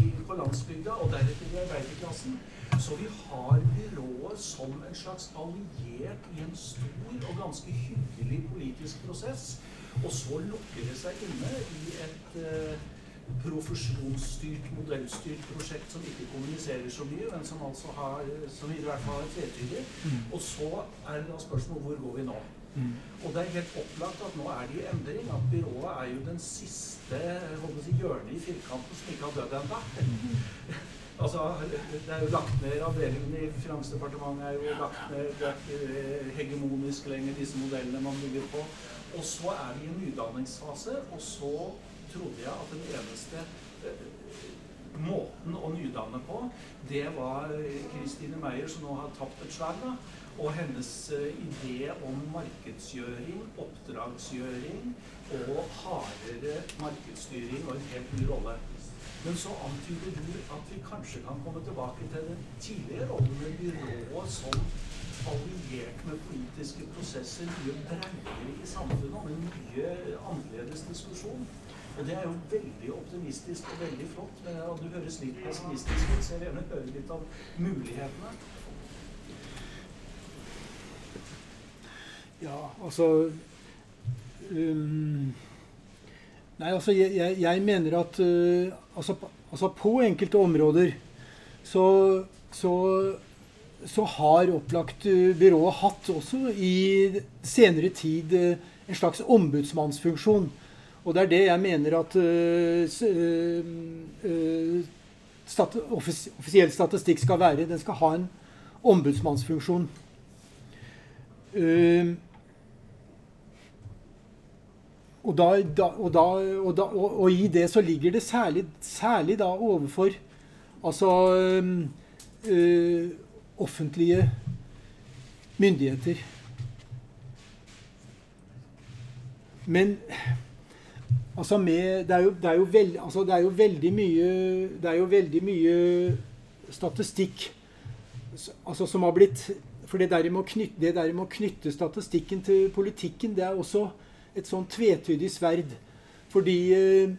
i, på landsbygda og deretter i arbeiderklassen. Så vi har byrået som en slags alliert i en stor og ganske hyggelig politisk prosess. Og så lukker det seg inne i et uh, profesjonsstyrt, modellstyrt prosjekt som ikke kommuniserer så mye, men som altså har, som i hvert fall er tvetydig. Mm. Og så er det da spørsmålet hvor går vi nå? Mm. Og det er helt opplagt at nå er det jo endring. At byrået er jo den siste si, hjørnet i firkanten som ikke har dødd ennå. Mm. [LAUGHS] altså, det er jo lagt ned Avdelingen i Finansdepartementet er jo lagt ned. Det er ikke hegemonisk lenger, disse modellene man bygger på. Og så er vi i en nydanningsfase, og så trodde jeg at den eneste eh, måten å nydanne på, det var Kristine Meyer, som nå har tapt et slag, og hennes uh, idé om markedsgjøring, oppdragsgjøring og hardere markedsstyring og en helt ny rolle. Men så antyder du at vi kanskje kan komme tilbake til den tidligere rollen med byrået som alliert med politiske prosesser, mye bredere i samfunnet og en mye annerledes diskusjon. Og det er jo veldig optimistisk og veldig flott. Men du høres litt pessimistisk ut, så jeg vil gjerne høre litt om mulighetene. Ja, altså um, Nei, altså jeg, jeg, jeg mener at uh, altså, altså, på enkelte områder så, så så har opplagt uh, byrået hatt også i senere tid uh, en slags ombudsmannsfunksjon. Og det er det jeg mener at uh, stat offisiell statistikk skal være. Den skal ha en ombudsmannsfunksjon. Og, da, da, og, da, og, og, i det så ligger det særlig, særlig da overfor Altså offentlige myndigheter. Men altså med, det, er jo, det, er veld, altså det, er jo, veldig mye Det er jo veldig mye statistikk altså som har blitt For det der med å knytte, med å knytte statistikken til politikken, det er også et sånn tvetydig sverd. Fordi eh,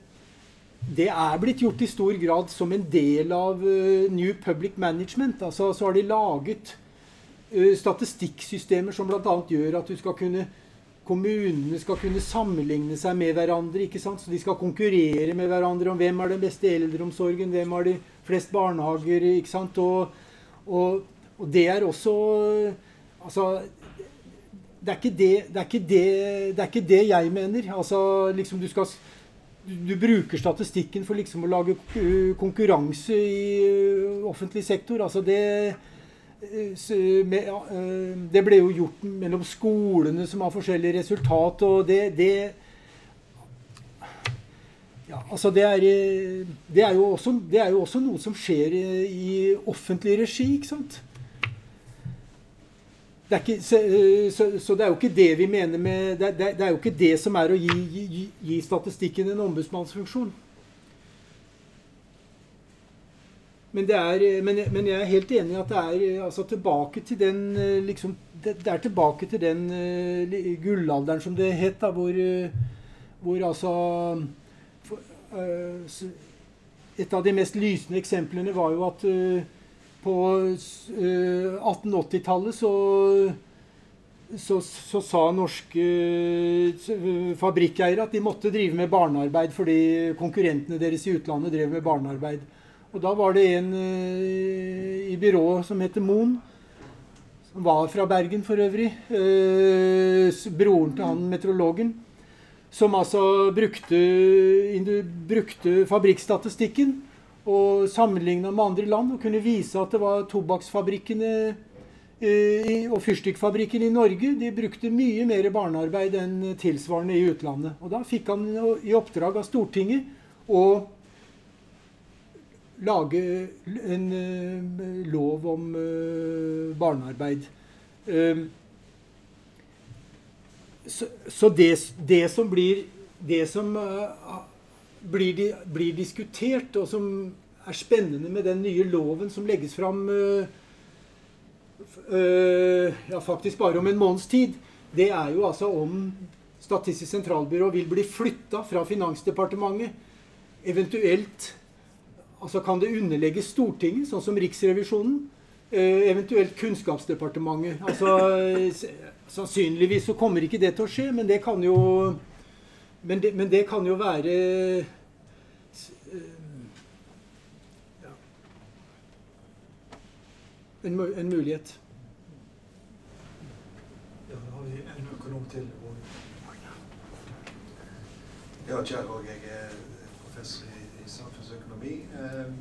det er blitt gjort i stor grad som en del av uh, New Public Management. Altså, så har de laget uh, statistikksystemer som bl.a. gjør at du skal kunne kommunene skal kunne sammenligne seg med hverandre. ikke sant? Så De skal konkurrere med hverandre om hvem er den beste eldreomsorgen, hvem har de flest barnehager. ikke sant? Og, og, og det er også Altså det er, det, det, er det, det er, ikke det, jeg mener. Altså, liksom du skal du bruker statistikken for liksom å lage konkurranse i øh, offentlig sektor. Altså det øh, øh, Det ble jo gjort mellom skolene som har forskjellige resultat, og det, det ja, altså det er, det, er også, det er, jo også, noe som skjer i offentlig regi, ikke sant? det ikke, så, så, så, det er jo ikke det vi mener med det, det er jo ikke det som er å gi, gi, gi statistikken en ombudsmannsfunksjon. Men, er, men, men, jeg er helt enig i at det er altså, tilbake til den liksom, det, det, er tilbake til den uh, gullalderen, som det het, da, hvor, uh, hvor altså for, uh, Et av de mest lysende eksemplene var jo at på 1880-tallet eh, så, så, så, sa norske eh, fabrikkeiere at de måtte drive med barnearbeid fordi konkurrentene deres i utlandet drev med barnearbeid. Og da var det en eh, i byrået som heter Moen, som var fra Bergen for øvrig, broren til han meteorologen, som altså brukte, brukte fabrikkstatistikken og sammenligna med andre land og kunne vise at det var tobakksfabrikkene eh, og fyrstikkfabrikken i Norge de brukte mye mer barnearbeid enn tilsvarende i utlandet. Og Da fikk han i oppdrag av Stortinget å lage en uh, lov om uh, barnearbeid. Uh, så, så det, det, som blir Det som blir, blir, diskutert, og som er spennende med den nye loven som legges fram ja, faktisk bare om en måneds tid, det er jo altså om Statistisk sentralbyrå vil bli flytta fra Finansdepartementet. Eventuelt altså kan det underlegges Stortinget, sånn som Riksrevisjonen. Øh, eventuelt Kunnskapsdepartementet. Altså, sannsynligvis så kommer ikke det til å skje, men det kan jo men det, men det kan jo være ja, en, en, mulighet. Ja, da har vi en økonom til. Ja, Kjell jeg jeg er professor i, i samfunnsøkonomi. Eh,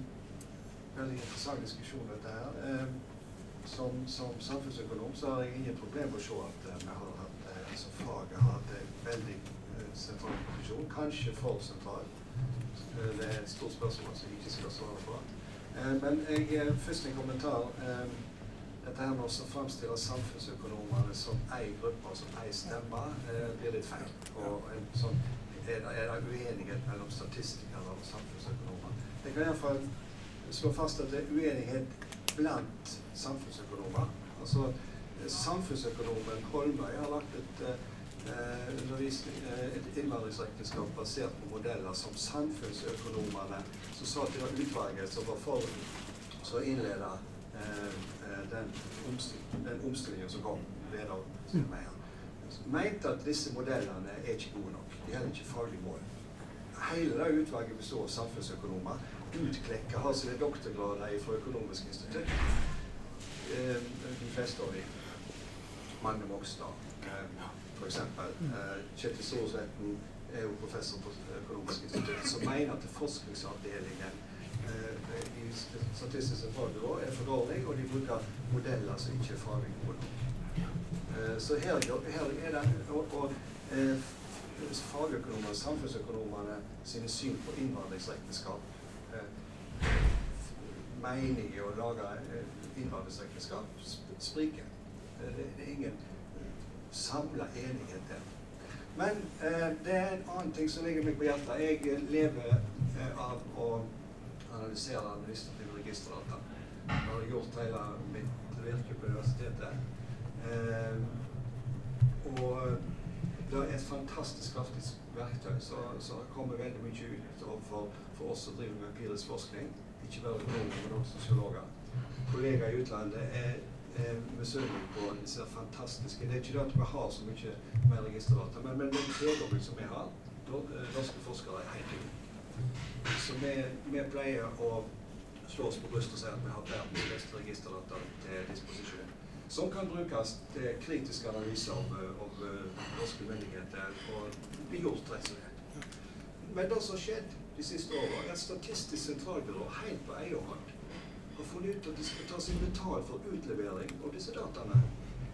veldig interessant diskusjon dette her. Eh, som, som, samfunnsøkonom så har jeg ingen problem med å se at eh, vi har hatt, eh, altså faget har hatt en veldig eh, sentral posisjon. Kanskje for sentral. Det er et stort spørsmål som jeg ikke skal svare på. men jeg, først en kommentar. dette her med å framstille samfunnsøkonomene som ei gruppe, som ei stemme, blir litt feil. Og en sånn er det uenighet mellom statistikere og samfunnsøkonomer. Jeg kan iallfall slå fast at det er uenighet blant samfunnsøkonomer. Altså, Samfunnsøkonomen Holmøy har lagt et, eh, et innvandringsregnskap basert på modeller som samfunnsøkonomene som sa til det utvalget som var for som innleda eh, den, omstilling, den omstillingen som kom. leder Meyer, mente at disse modellene er ikke gode nok. De er heller ikke faglig mål. Hele det utvalget består av samfunnsøkonomer. Utklekker har sine doktorgrader fra Økonomisk institutt. Eh, de fleste av dem. Magne Mogstad, eh, f.eks. Eh, Kjetil Storsvetten er jo professor på Økonomisk institutt, som mener at forskningsavdelingen i Statistisk sentralbyrå er for dårlig, og de bruker modeller som ikke er faglig gode nok. Eh, så her, her er det og, og eh, og samfunnsøkonomene sine syn på innvandringsekteskap. eh, mening i å lage innvandringsekteskap spriker. Det, det, er ingen samla enighet der. Men eh, det er en annen ting som ligger meg på hjertet. Jeg lever eh, av å analysere administrative registerdata. Jeg har gjort hele mitt virke på universitetet. Eh, og det er et fantastisk kraftig verktøy som kommer veldig mye ut for, for oss som driver med empirisk forskning. Ikke bare økonomer, men også sosiologer. Kollegaer i utlandet er, er misunnelige på disse fantastiske Det er ikke det at vi har så mye mer registerdata, men, men den tilgangen som vi har, eh, norske forskere er helt unike. Så vi, vi, pleier å slå oss på brystet og si at vi har verdens beste registerdata til disposisjon som kan brukes til kritisk analyse av, av norske myndigheter og bli gjort rett og slett. Men det som har skjedd de siste årene, er at Statistisk sentralbyrå helt på egen hånd har funnet ut at de skal ta sin betalt for utlevering av disse dataene.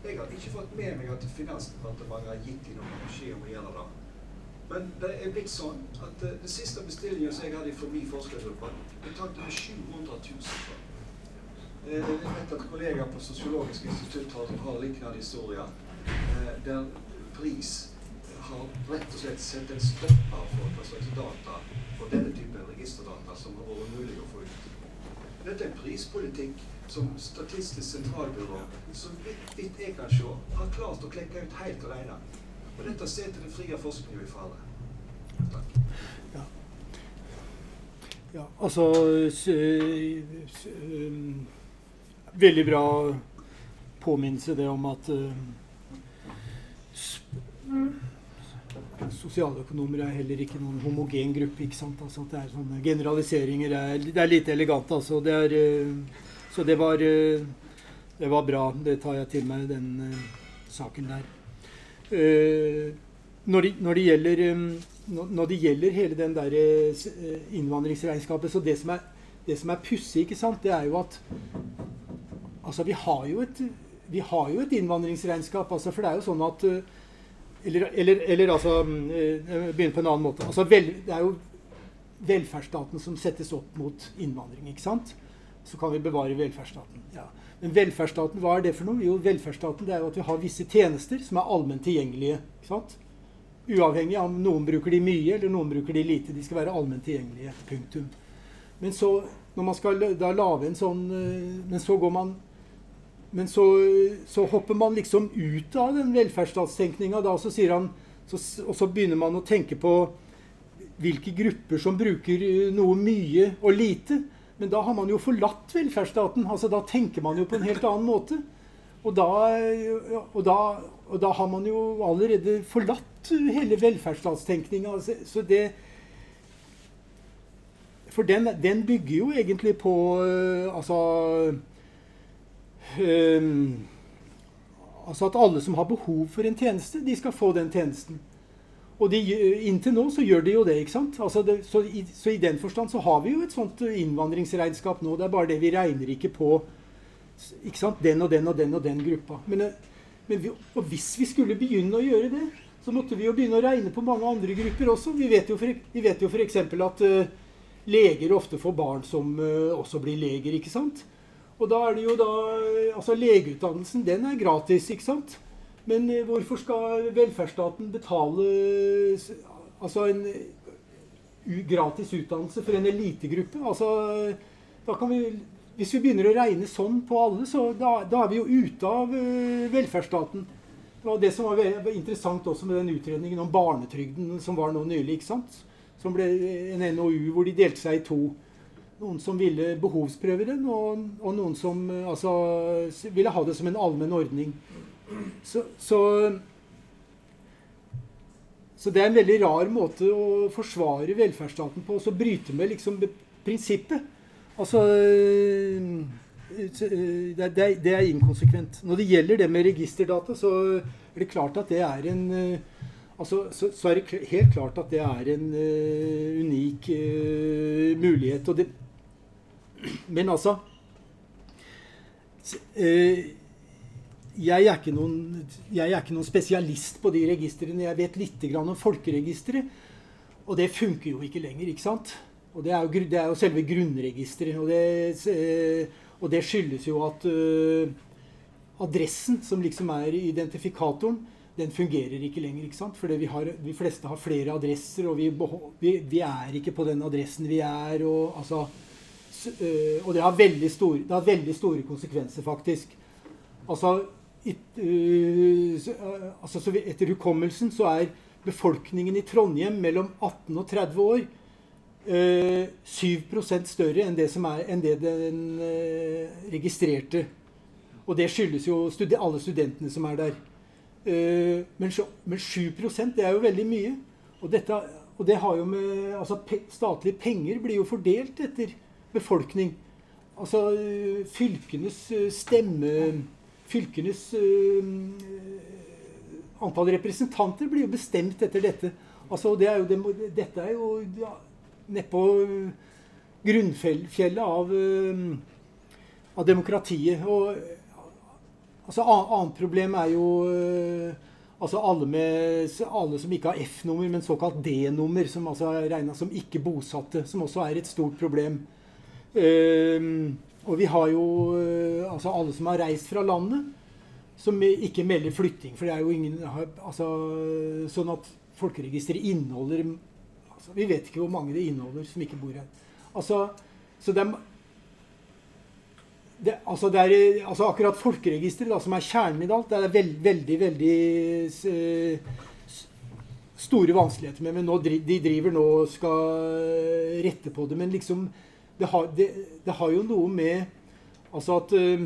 Jeg har ikke fått med meg at Finansdepartementet har gitt dem noen beskjed om å gjøre det. Men det er blitt sånn at den siste bestillingen som jeg hadde fra min forskergruppe, betalte vi 700 000 for. Jeg vet at kollegaer på Sosiologisk institutt har, har lignende historier, eh, der pris har rett og slett sett en stopper for hva slags data for denne typen registerdata som har vært mulig å få ut. Dette er prispolitikk som Statistisk sentralbyrå, så vidt, vidt jeg kan se, har klart å klekke ut helt alene. Og dette setter den frie forskningen i fare. Takk. Ja. ja, altså veldig bra påminnelse det om at uh, Sosialøkonomer er heller ikke noen homogen gruppe. ikke sant? Altså at det er sånne Generaliseringer er, det er lite elegant. altså. Det er, uh, så det var, uh, det var bra. Det tar jeg til meg, den saken der. Når det, når, det gjelder, når, det gjelder, hele den der innvandringsregnskapet Så det som er, er pussig, det er jo at Altså, vi har jo et, har jo et innvandringsregnskap. Altså, for det er jo sånn at eh, Eller, eller, eller altså mm, eh, Begynne på en annen måte. Altså, vel, det er jo velferdsstaten som settes opp mot innvandring. ikke sant? Så kan vi bevare velferdsstaten. Ja. Men velferdsstaten, hva er det for noe? Jo, velferdsstaten det er jo at vi har visse tjenester som er allment tilgjengelige. ikke sant? Uavhengig av om noen bruker de mye eller noen bruker de lite. De skal være allment tilgjengelige. Punktum. Men så, når man skal da lage en sånn eh, Men så går man men så, så, hopper man liksom ut av den velferdsstatstenkninga. Og så begynner man å tenke på hvilke grupper som bruker eh, noe mye og lite. Men da har man jo forlatt velferdsstaten. altså Da tenker man jo på en helt annen måte. Og da, og da, og da har man jo allerede forlatt hele velferdsstatstenkninga. Altså, så For den, den, bygger jo egentlig på eh, altså um, Altså at alle som har behov for en tjeneste, de skal få den tjenesten. Og de, inntil nå så gjør de jo det. ikke sant? Altså det, så, i, så, i, den forstand så har vi jo et sånt innvandringsregnskap nå. Det er bare det vi regner ikke på ikke sant? den og den og den og den gruppa. Men, men vi, og hvis vi skulle begynne å gjøre det, så måtte vi jo begynne å regne på mange andre grupper også. Vi vet jo f.eks. at uh, leger ofte får barn som uh, også blir leger. ikke sant? Og da er det jo da Altså, legeutdannelsen, den er gratis, ikke sant? Men eh, hvorfor skal velferdsstaten betale altså en gratis utdannelse for en elitegruppe? Altså, da kan vi, hvis vi begynner å regne sånn på alle, så da, da er vi jo ute av uh, velferdsstaten. Det var det som var interessant også med den utredningen om barnetrygden som var nå nylig. ikke sant? Som ble en NOU hvor de delte seg i to. Noen som ville behovsprøve den, og, og noen som eh, altså, ville ha det som en allmenn ordning. Så, så, så, det er en veldig rar måte å forsvare velferdsstaten på, og så bryte med liksom prinsippet. Altså det, det, det, er inkonsekvent. Når det gjelder det med registerdata, så er det klart at det er en altså, så, så, er det helt klart at det er en uh, unik uh, mulighet. Og det, men altså eh, jeg er, noen, jeg er, ikke noen, spesialist på de registrene. Jeg vet litt om folkeregisteret. Og det funker jo ikke lenger, ikke sant? Og det er jo, det er jo selve grunnregisteret. Og eh, og det, skyldes jo at uh, adressen, som liksom er identifikatoren, den fungerer ikke lenger. ikke sant? Har, de fleste har flere adresser, og vi, vi, vi er ikke på den adressen vi er. og altså og det har, store, det har, veldig store, konsekvenser, faktisk. Altså, it, uh, altså etter hukommelsen så er befolkningen i Trondheim mellom 18 og 30 år uh, 7 større enn det, er, enn det den uh, registrerte. Og det skyldes jo studi alle studentene som er der. Men, men, 7 det er jo veldig mye. Og, dette, og det har jo med altså, pe Statlige penger blir jo fordelt etter befolkning. Altså fylkenes eh, stemme Fylkenes uh, antall representanter blir jo bestemt etter dette. Altså, det er jo det, dette er jo ja, nedpå grunnfjellet av, av demokratiet. Og altså, annet problem er jo altså alle, med, alle, som ikke har F-nummer, men såkalt D-nummer, som altså er regna som ikke bosatte, som også er et stort problem. Uh, og vi har jo uh, altså alle som har reist fra landet, som ikke melder flytting. For det er jo ingen altså, Sånn at folkeregisteret inneholder altså, Vi vet ikke hvor mange det inneholder som ikke bor her. Altså, så det er, det, altså, det er altså akkurat folkeregisteret, som er kjernen i alt, det er veld, veldig, veldig uh, store vanskeligheter med. Men nå, de driver nå og skal rette på det. Men liksom det har, det, det har, jo noe med Altså at uh,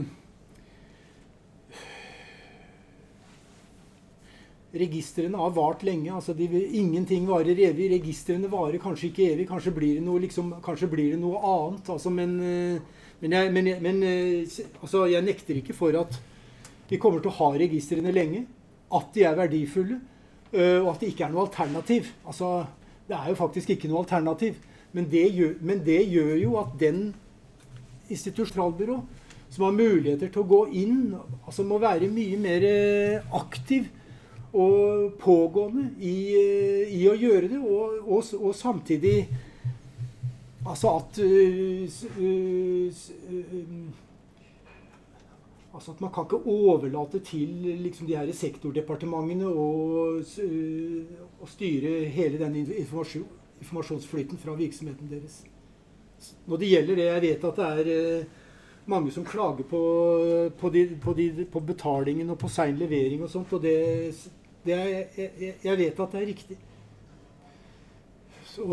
Registrene har vart lenge. altså de, Ingenting varer evig. Registrene varer kanskje ikke evig. Kanskje blir det noe, liksom, blir det noe annet. altså Men, uh, men, jeg, men, men uh, altså, jeg nekter ikke for at vi kommer til å ha registrene lenge. At de er verdifulle. og at det ikke er noe alternativ. altså Det er jo faktisk ikke noe alternativ. Men det, gjør, men det gjør jo at den institusjonalbyrå som har muligheter til å gå inn, altså må være mye mer eh, aktiv og pågående i, eh, i å gjøre det, og, og, og samtidig Altså at uh, uh, Altså at Man kan ikke overlate til liksom, de her sektordepartementene å styre hele den informasjonen informasjonsflyten fra virksomheten deres. Når det gjelder det jeg vet at det er eh, mange som klager på, på, de, på, de, på betalingen og på sein levering og sånt. Og det, det er, jeg, jeg, vet at det er riktig. Så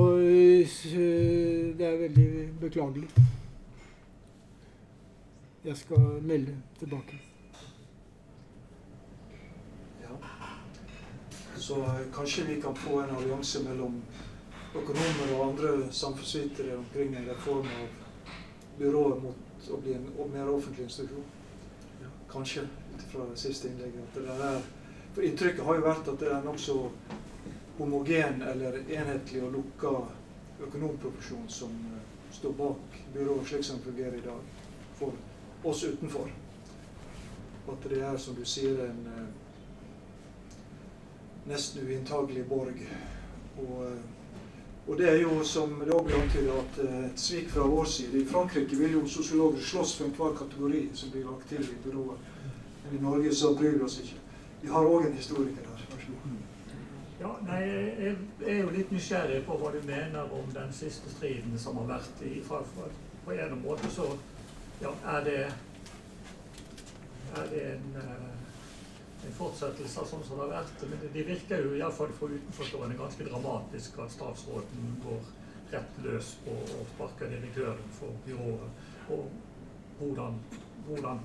det er veldig beklagelig. Jeg skal melde tilbake. Ja. Så kanskje vi kan få en allianse mellom økonomer og andre samfunnsvitere omkring en reform av byrået mot å bli en mer offentlig institusjon. Kanskje, ut fra det siste innlegget. er, For inntrykket har jo vært at det er nokså homogen eller enhetlig og lukka økonomproporsjon som uh, står bak byrået slik som det fungerer i dag, for oss utenfor. At det er, som du sier, en uh, nesten uinntagelig borg. Og uh, og det er jo, som det også blir antydet, at eh, et svik fra vår side. I Frankrike vil jo sosiologer slåss for enhver kategori som blir lagt til i byrået. Men i Norge så bryr vi oss ikke. Vi har òg en historiker der. Vær så god. Ja, nei, Jeg er jo litt nysgjerrig på hva du mener om den siste striden som har vært i fra, fra, På en måte så ja, er det er det en uh, en fortsettelse av sånn som det har vært. Men det, virker jo iallfall for utenforstående ganske dramatisk at statsråden går rett løs på å sparke direktøren for byrået. Og hvordan, hvordan,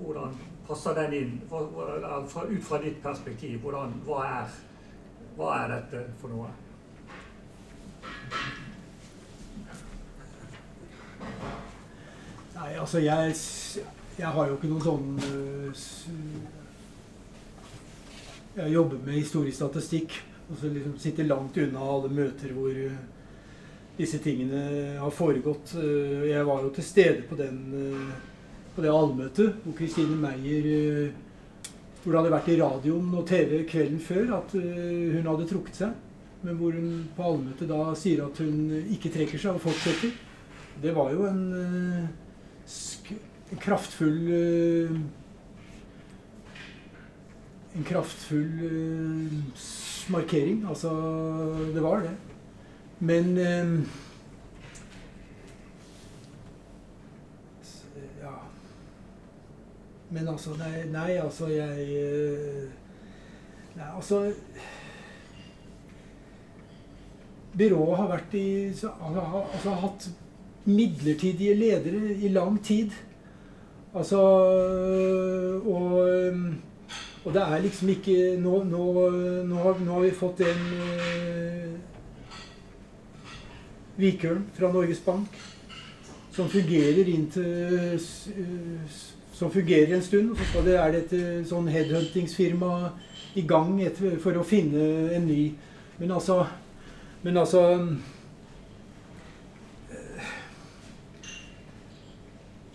hvordan passer den inn? ut fra ditt perspektiv, hvordan, hva, er, hva er dette for noe? Nei, altså jeg jeg har jo ikke noen sånn uh, Jeg jobber med historiestatistikk. Og så liksom sitter langt unna alle møter hvor uh, disse tingene har foregått. Uh, jeg var jo til stede på, den, på det allmøtet hvor Kristine Meyer Hvor det hadde vært i radioen og TV kvelden før at hun hadde trukket seg. Men hvor hun på allmøtet da sier at hun ikke trekker seg og fortsetter. Det var jo en en kraftfull En kraftfull uh, markering. Altså, det var det. Men uh, Ja. Men altså Nei, nei altså, jeg Nei, altså Byrået har vært i altså, altså, har hatt midlertidige ledere i lang tid. Altså og, og, det er liksom ikke Nå, nå, nå, har, nå har, vi fått en uh, Vikølen fra Norges Bank som fungerer inntil som fungerer en stund. Og så er det et eh, sånn headhuntingsfirma i gang etter, for å finne en ny. Men altså, men altså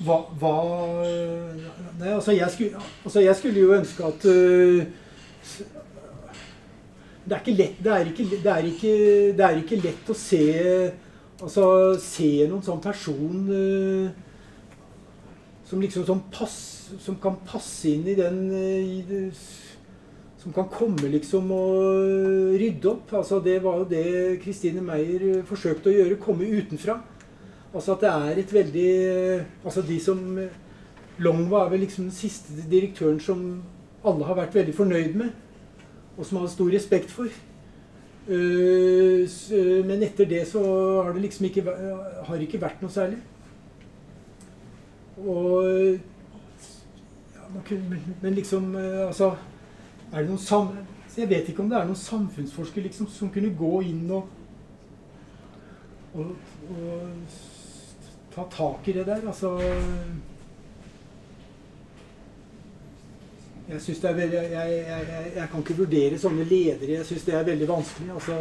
hva, hva Nei, altså jeg, skulle, altså jeg skulle jo ønske at uh, det, er lett, det, er ikke, det, er ikke, det er ikke lett å se Altså se noen sånn person uh, som liksom som, pass, som kan passe inn i den uh, i det, Som kan komme liksom og rydde opp. Altså Det var jo det Kristine Meyer forsøkte å gjøre. Komme utenfra. Altså at det er et veldig Altså de som Longva er vel liksom den siste direktøren som alle har vært veldig fornøyd med, og som har stor respekt for. Uh, men etter det så har det liksom ikke, har ikke vært noe særlig. Og ja, Men liksom uh, Altså Er det noen sam... Jeg vet ikke om det er noen samfunnsforsker liksom, som kunne gå inn og, og, og ta tak i det der. Altså Jeg synes det er veldig, jeg, jeg, jeg, jeg, kan ikke vurdere sånne ledere. Jeg syns det er veldig vanskelig. Altså,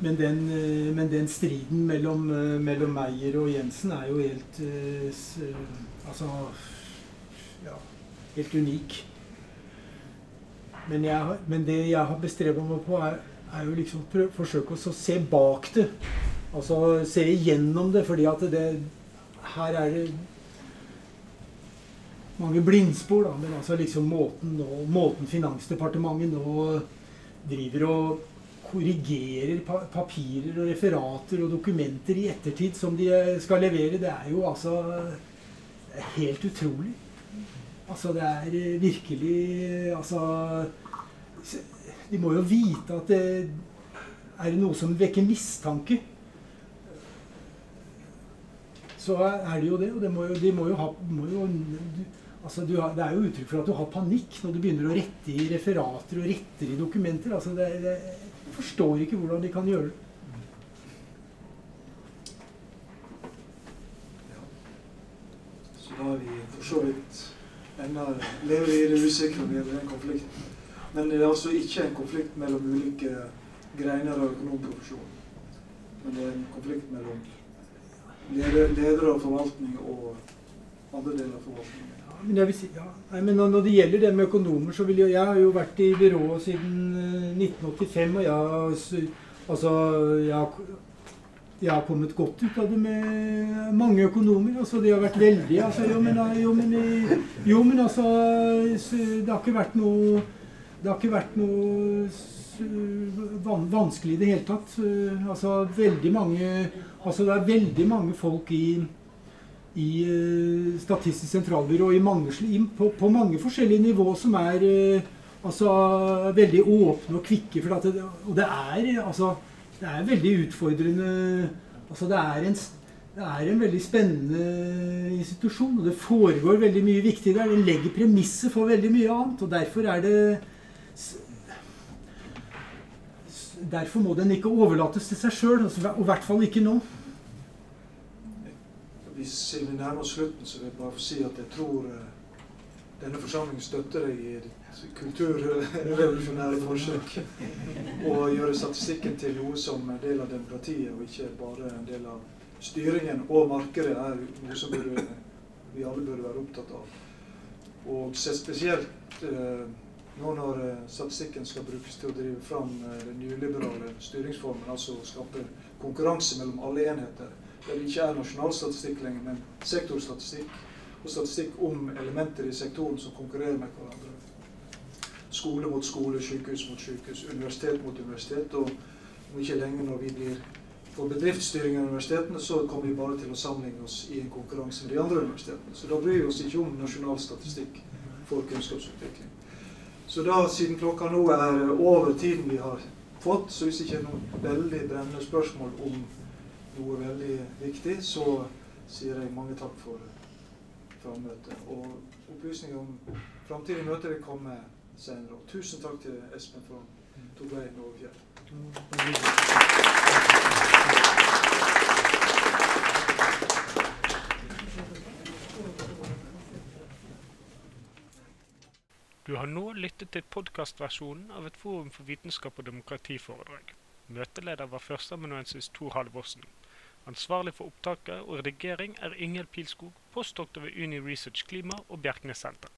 men, den, men den striden mellom, mellom, Meyer og Jensen er jo helt Altså ja, helt unik. Men, men det jeg har bestrebet meg på, er, er jo liksom å forsøke å se bak det. Altså se igjennom det, fordi at det Her er det mange blindspor, da. Men altså liksom måten, nå, måten Finansdepartementet nå driver og korrigerer pa papirer og referater og dokumenter i ettertid som de eh, skal levere, det er jo altså helt utrolig. Altså, det er eh, virkelig Altså De må jo vite at det er noe som vekker mistanke, så er det jo det. Og det må jo, de må jo ha må jo, du, altså du Det er jo uttrykk for at du har panikk når du begynner å rette i referater og retter i dokumenter. Altså det, det, jeg forstår ikke hvordan de kan gjøre det. Så da er vi for så vidt ennå lever i det usikre når det gjelder den konflikten. Men det er altså ikke en konflikt mellom ulike greiner av økonomprofesjonen. Men det er en konflikt mellom ledere av forvaltning og andre deler av forvaltningen. Ja, si, ja. Nei, når det gjelder det med økonomer, så vil jeg Jeg har jo vært i byrået siden 1985, og jeg, altså, jeg, jeg har kommet godt ut av det med mange økonomer. altså De har vært veldig altså, jo, men, jo, men, jo, men altså Det har ikke vært noe Det har ikke vært noe vanskelig i det hele tatt. Altså veldig mange Altså det er veldig mange folk i, i Statistisk sentralbyrå i mange, på, på, mange forskjellige nivå som er altså veldig åpne og kvikke. Det, og det er altså det er veldig utfordrende Altså det er en det er en veldig spennende institusjon, og det foregår veldig mye viktig der. Den legger premisser for veldig mye annet, og derfor er det Derfor må den ikke overlates til seg sjøl, altså, og i hvert fall ikke nå. Hvis vi nærmer oss slutten, så vil jeg bare få si at jeg tror denne forsamlingen støtter deg i ditt kulturrevolusjonære forsøk. Og gjøre statistikken til noe som en del av demokratiet, og ikke bare en del av styringen. Og markedet er noe som burde, vi alle burde være opptatt av. Og spesielt eh, nå når statistikken skal brukes til å drive fram den nyliberale styringsformen, altså skape konkurranse mellom alle enheter, der det ikke er nasjonal statistikk lenger, men sektorstatistikk, og statistikk om elementer i sektoren som konkurrerer med hverandre. Skole mot skole, sykehus mot sykehus, universitet mot universitet. Og om ikke lenge når vi blir for bedriftsstyring av universitetene, så kommer vi bare til å sammenligne oss i en konkurranse med de andre universitetene. Så da bryr vi oss ikke om nasjonal statistikk for kunnskapsutvikling. Så da, siden klokka nå er over tiden vi har fått, så hvis det ikke er noen veldig brennende spørsmål om noe veldig viktig, så sier jeg mange takk for frammøtet. Og opplysninger om framtidige møter vil komme senere. Og tusen takk til Espen for at han tok veien over fjellet. Du har nå lyttet til podkastversjonen av et Forum for vitenskap og demokrati-foredrag. Møteleder var førsteamanuensis Tor Halvorsen. Ansvarlig for opptaket og redigering er Ingeld Pilskog, postdoktor ved Uni Research Klima og Bjerknessenteret.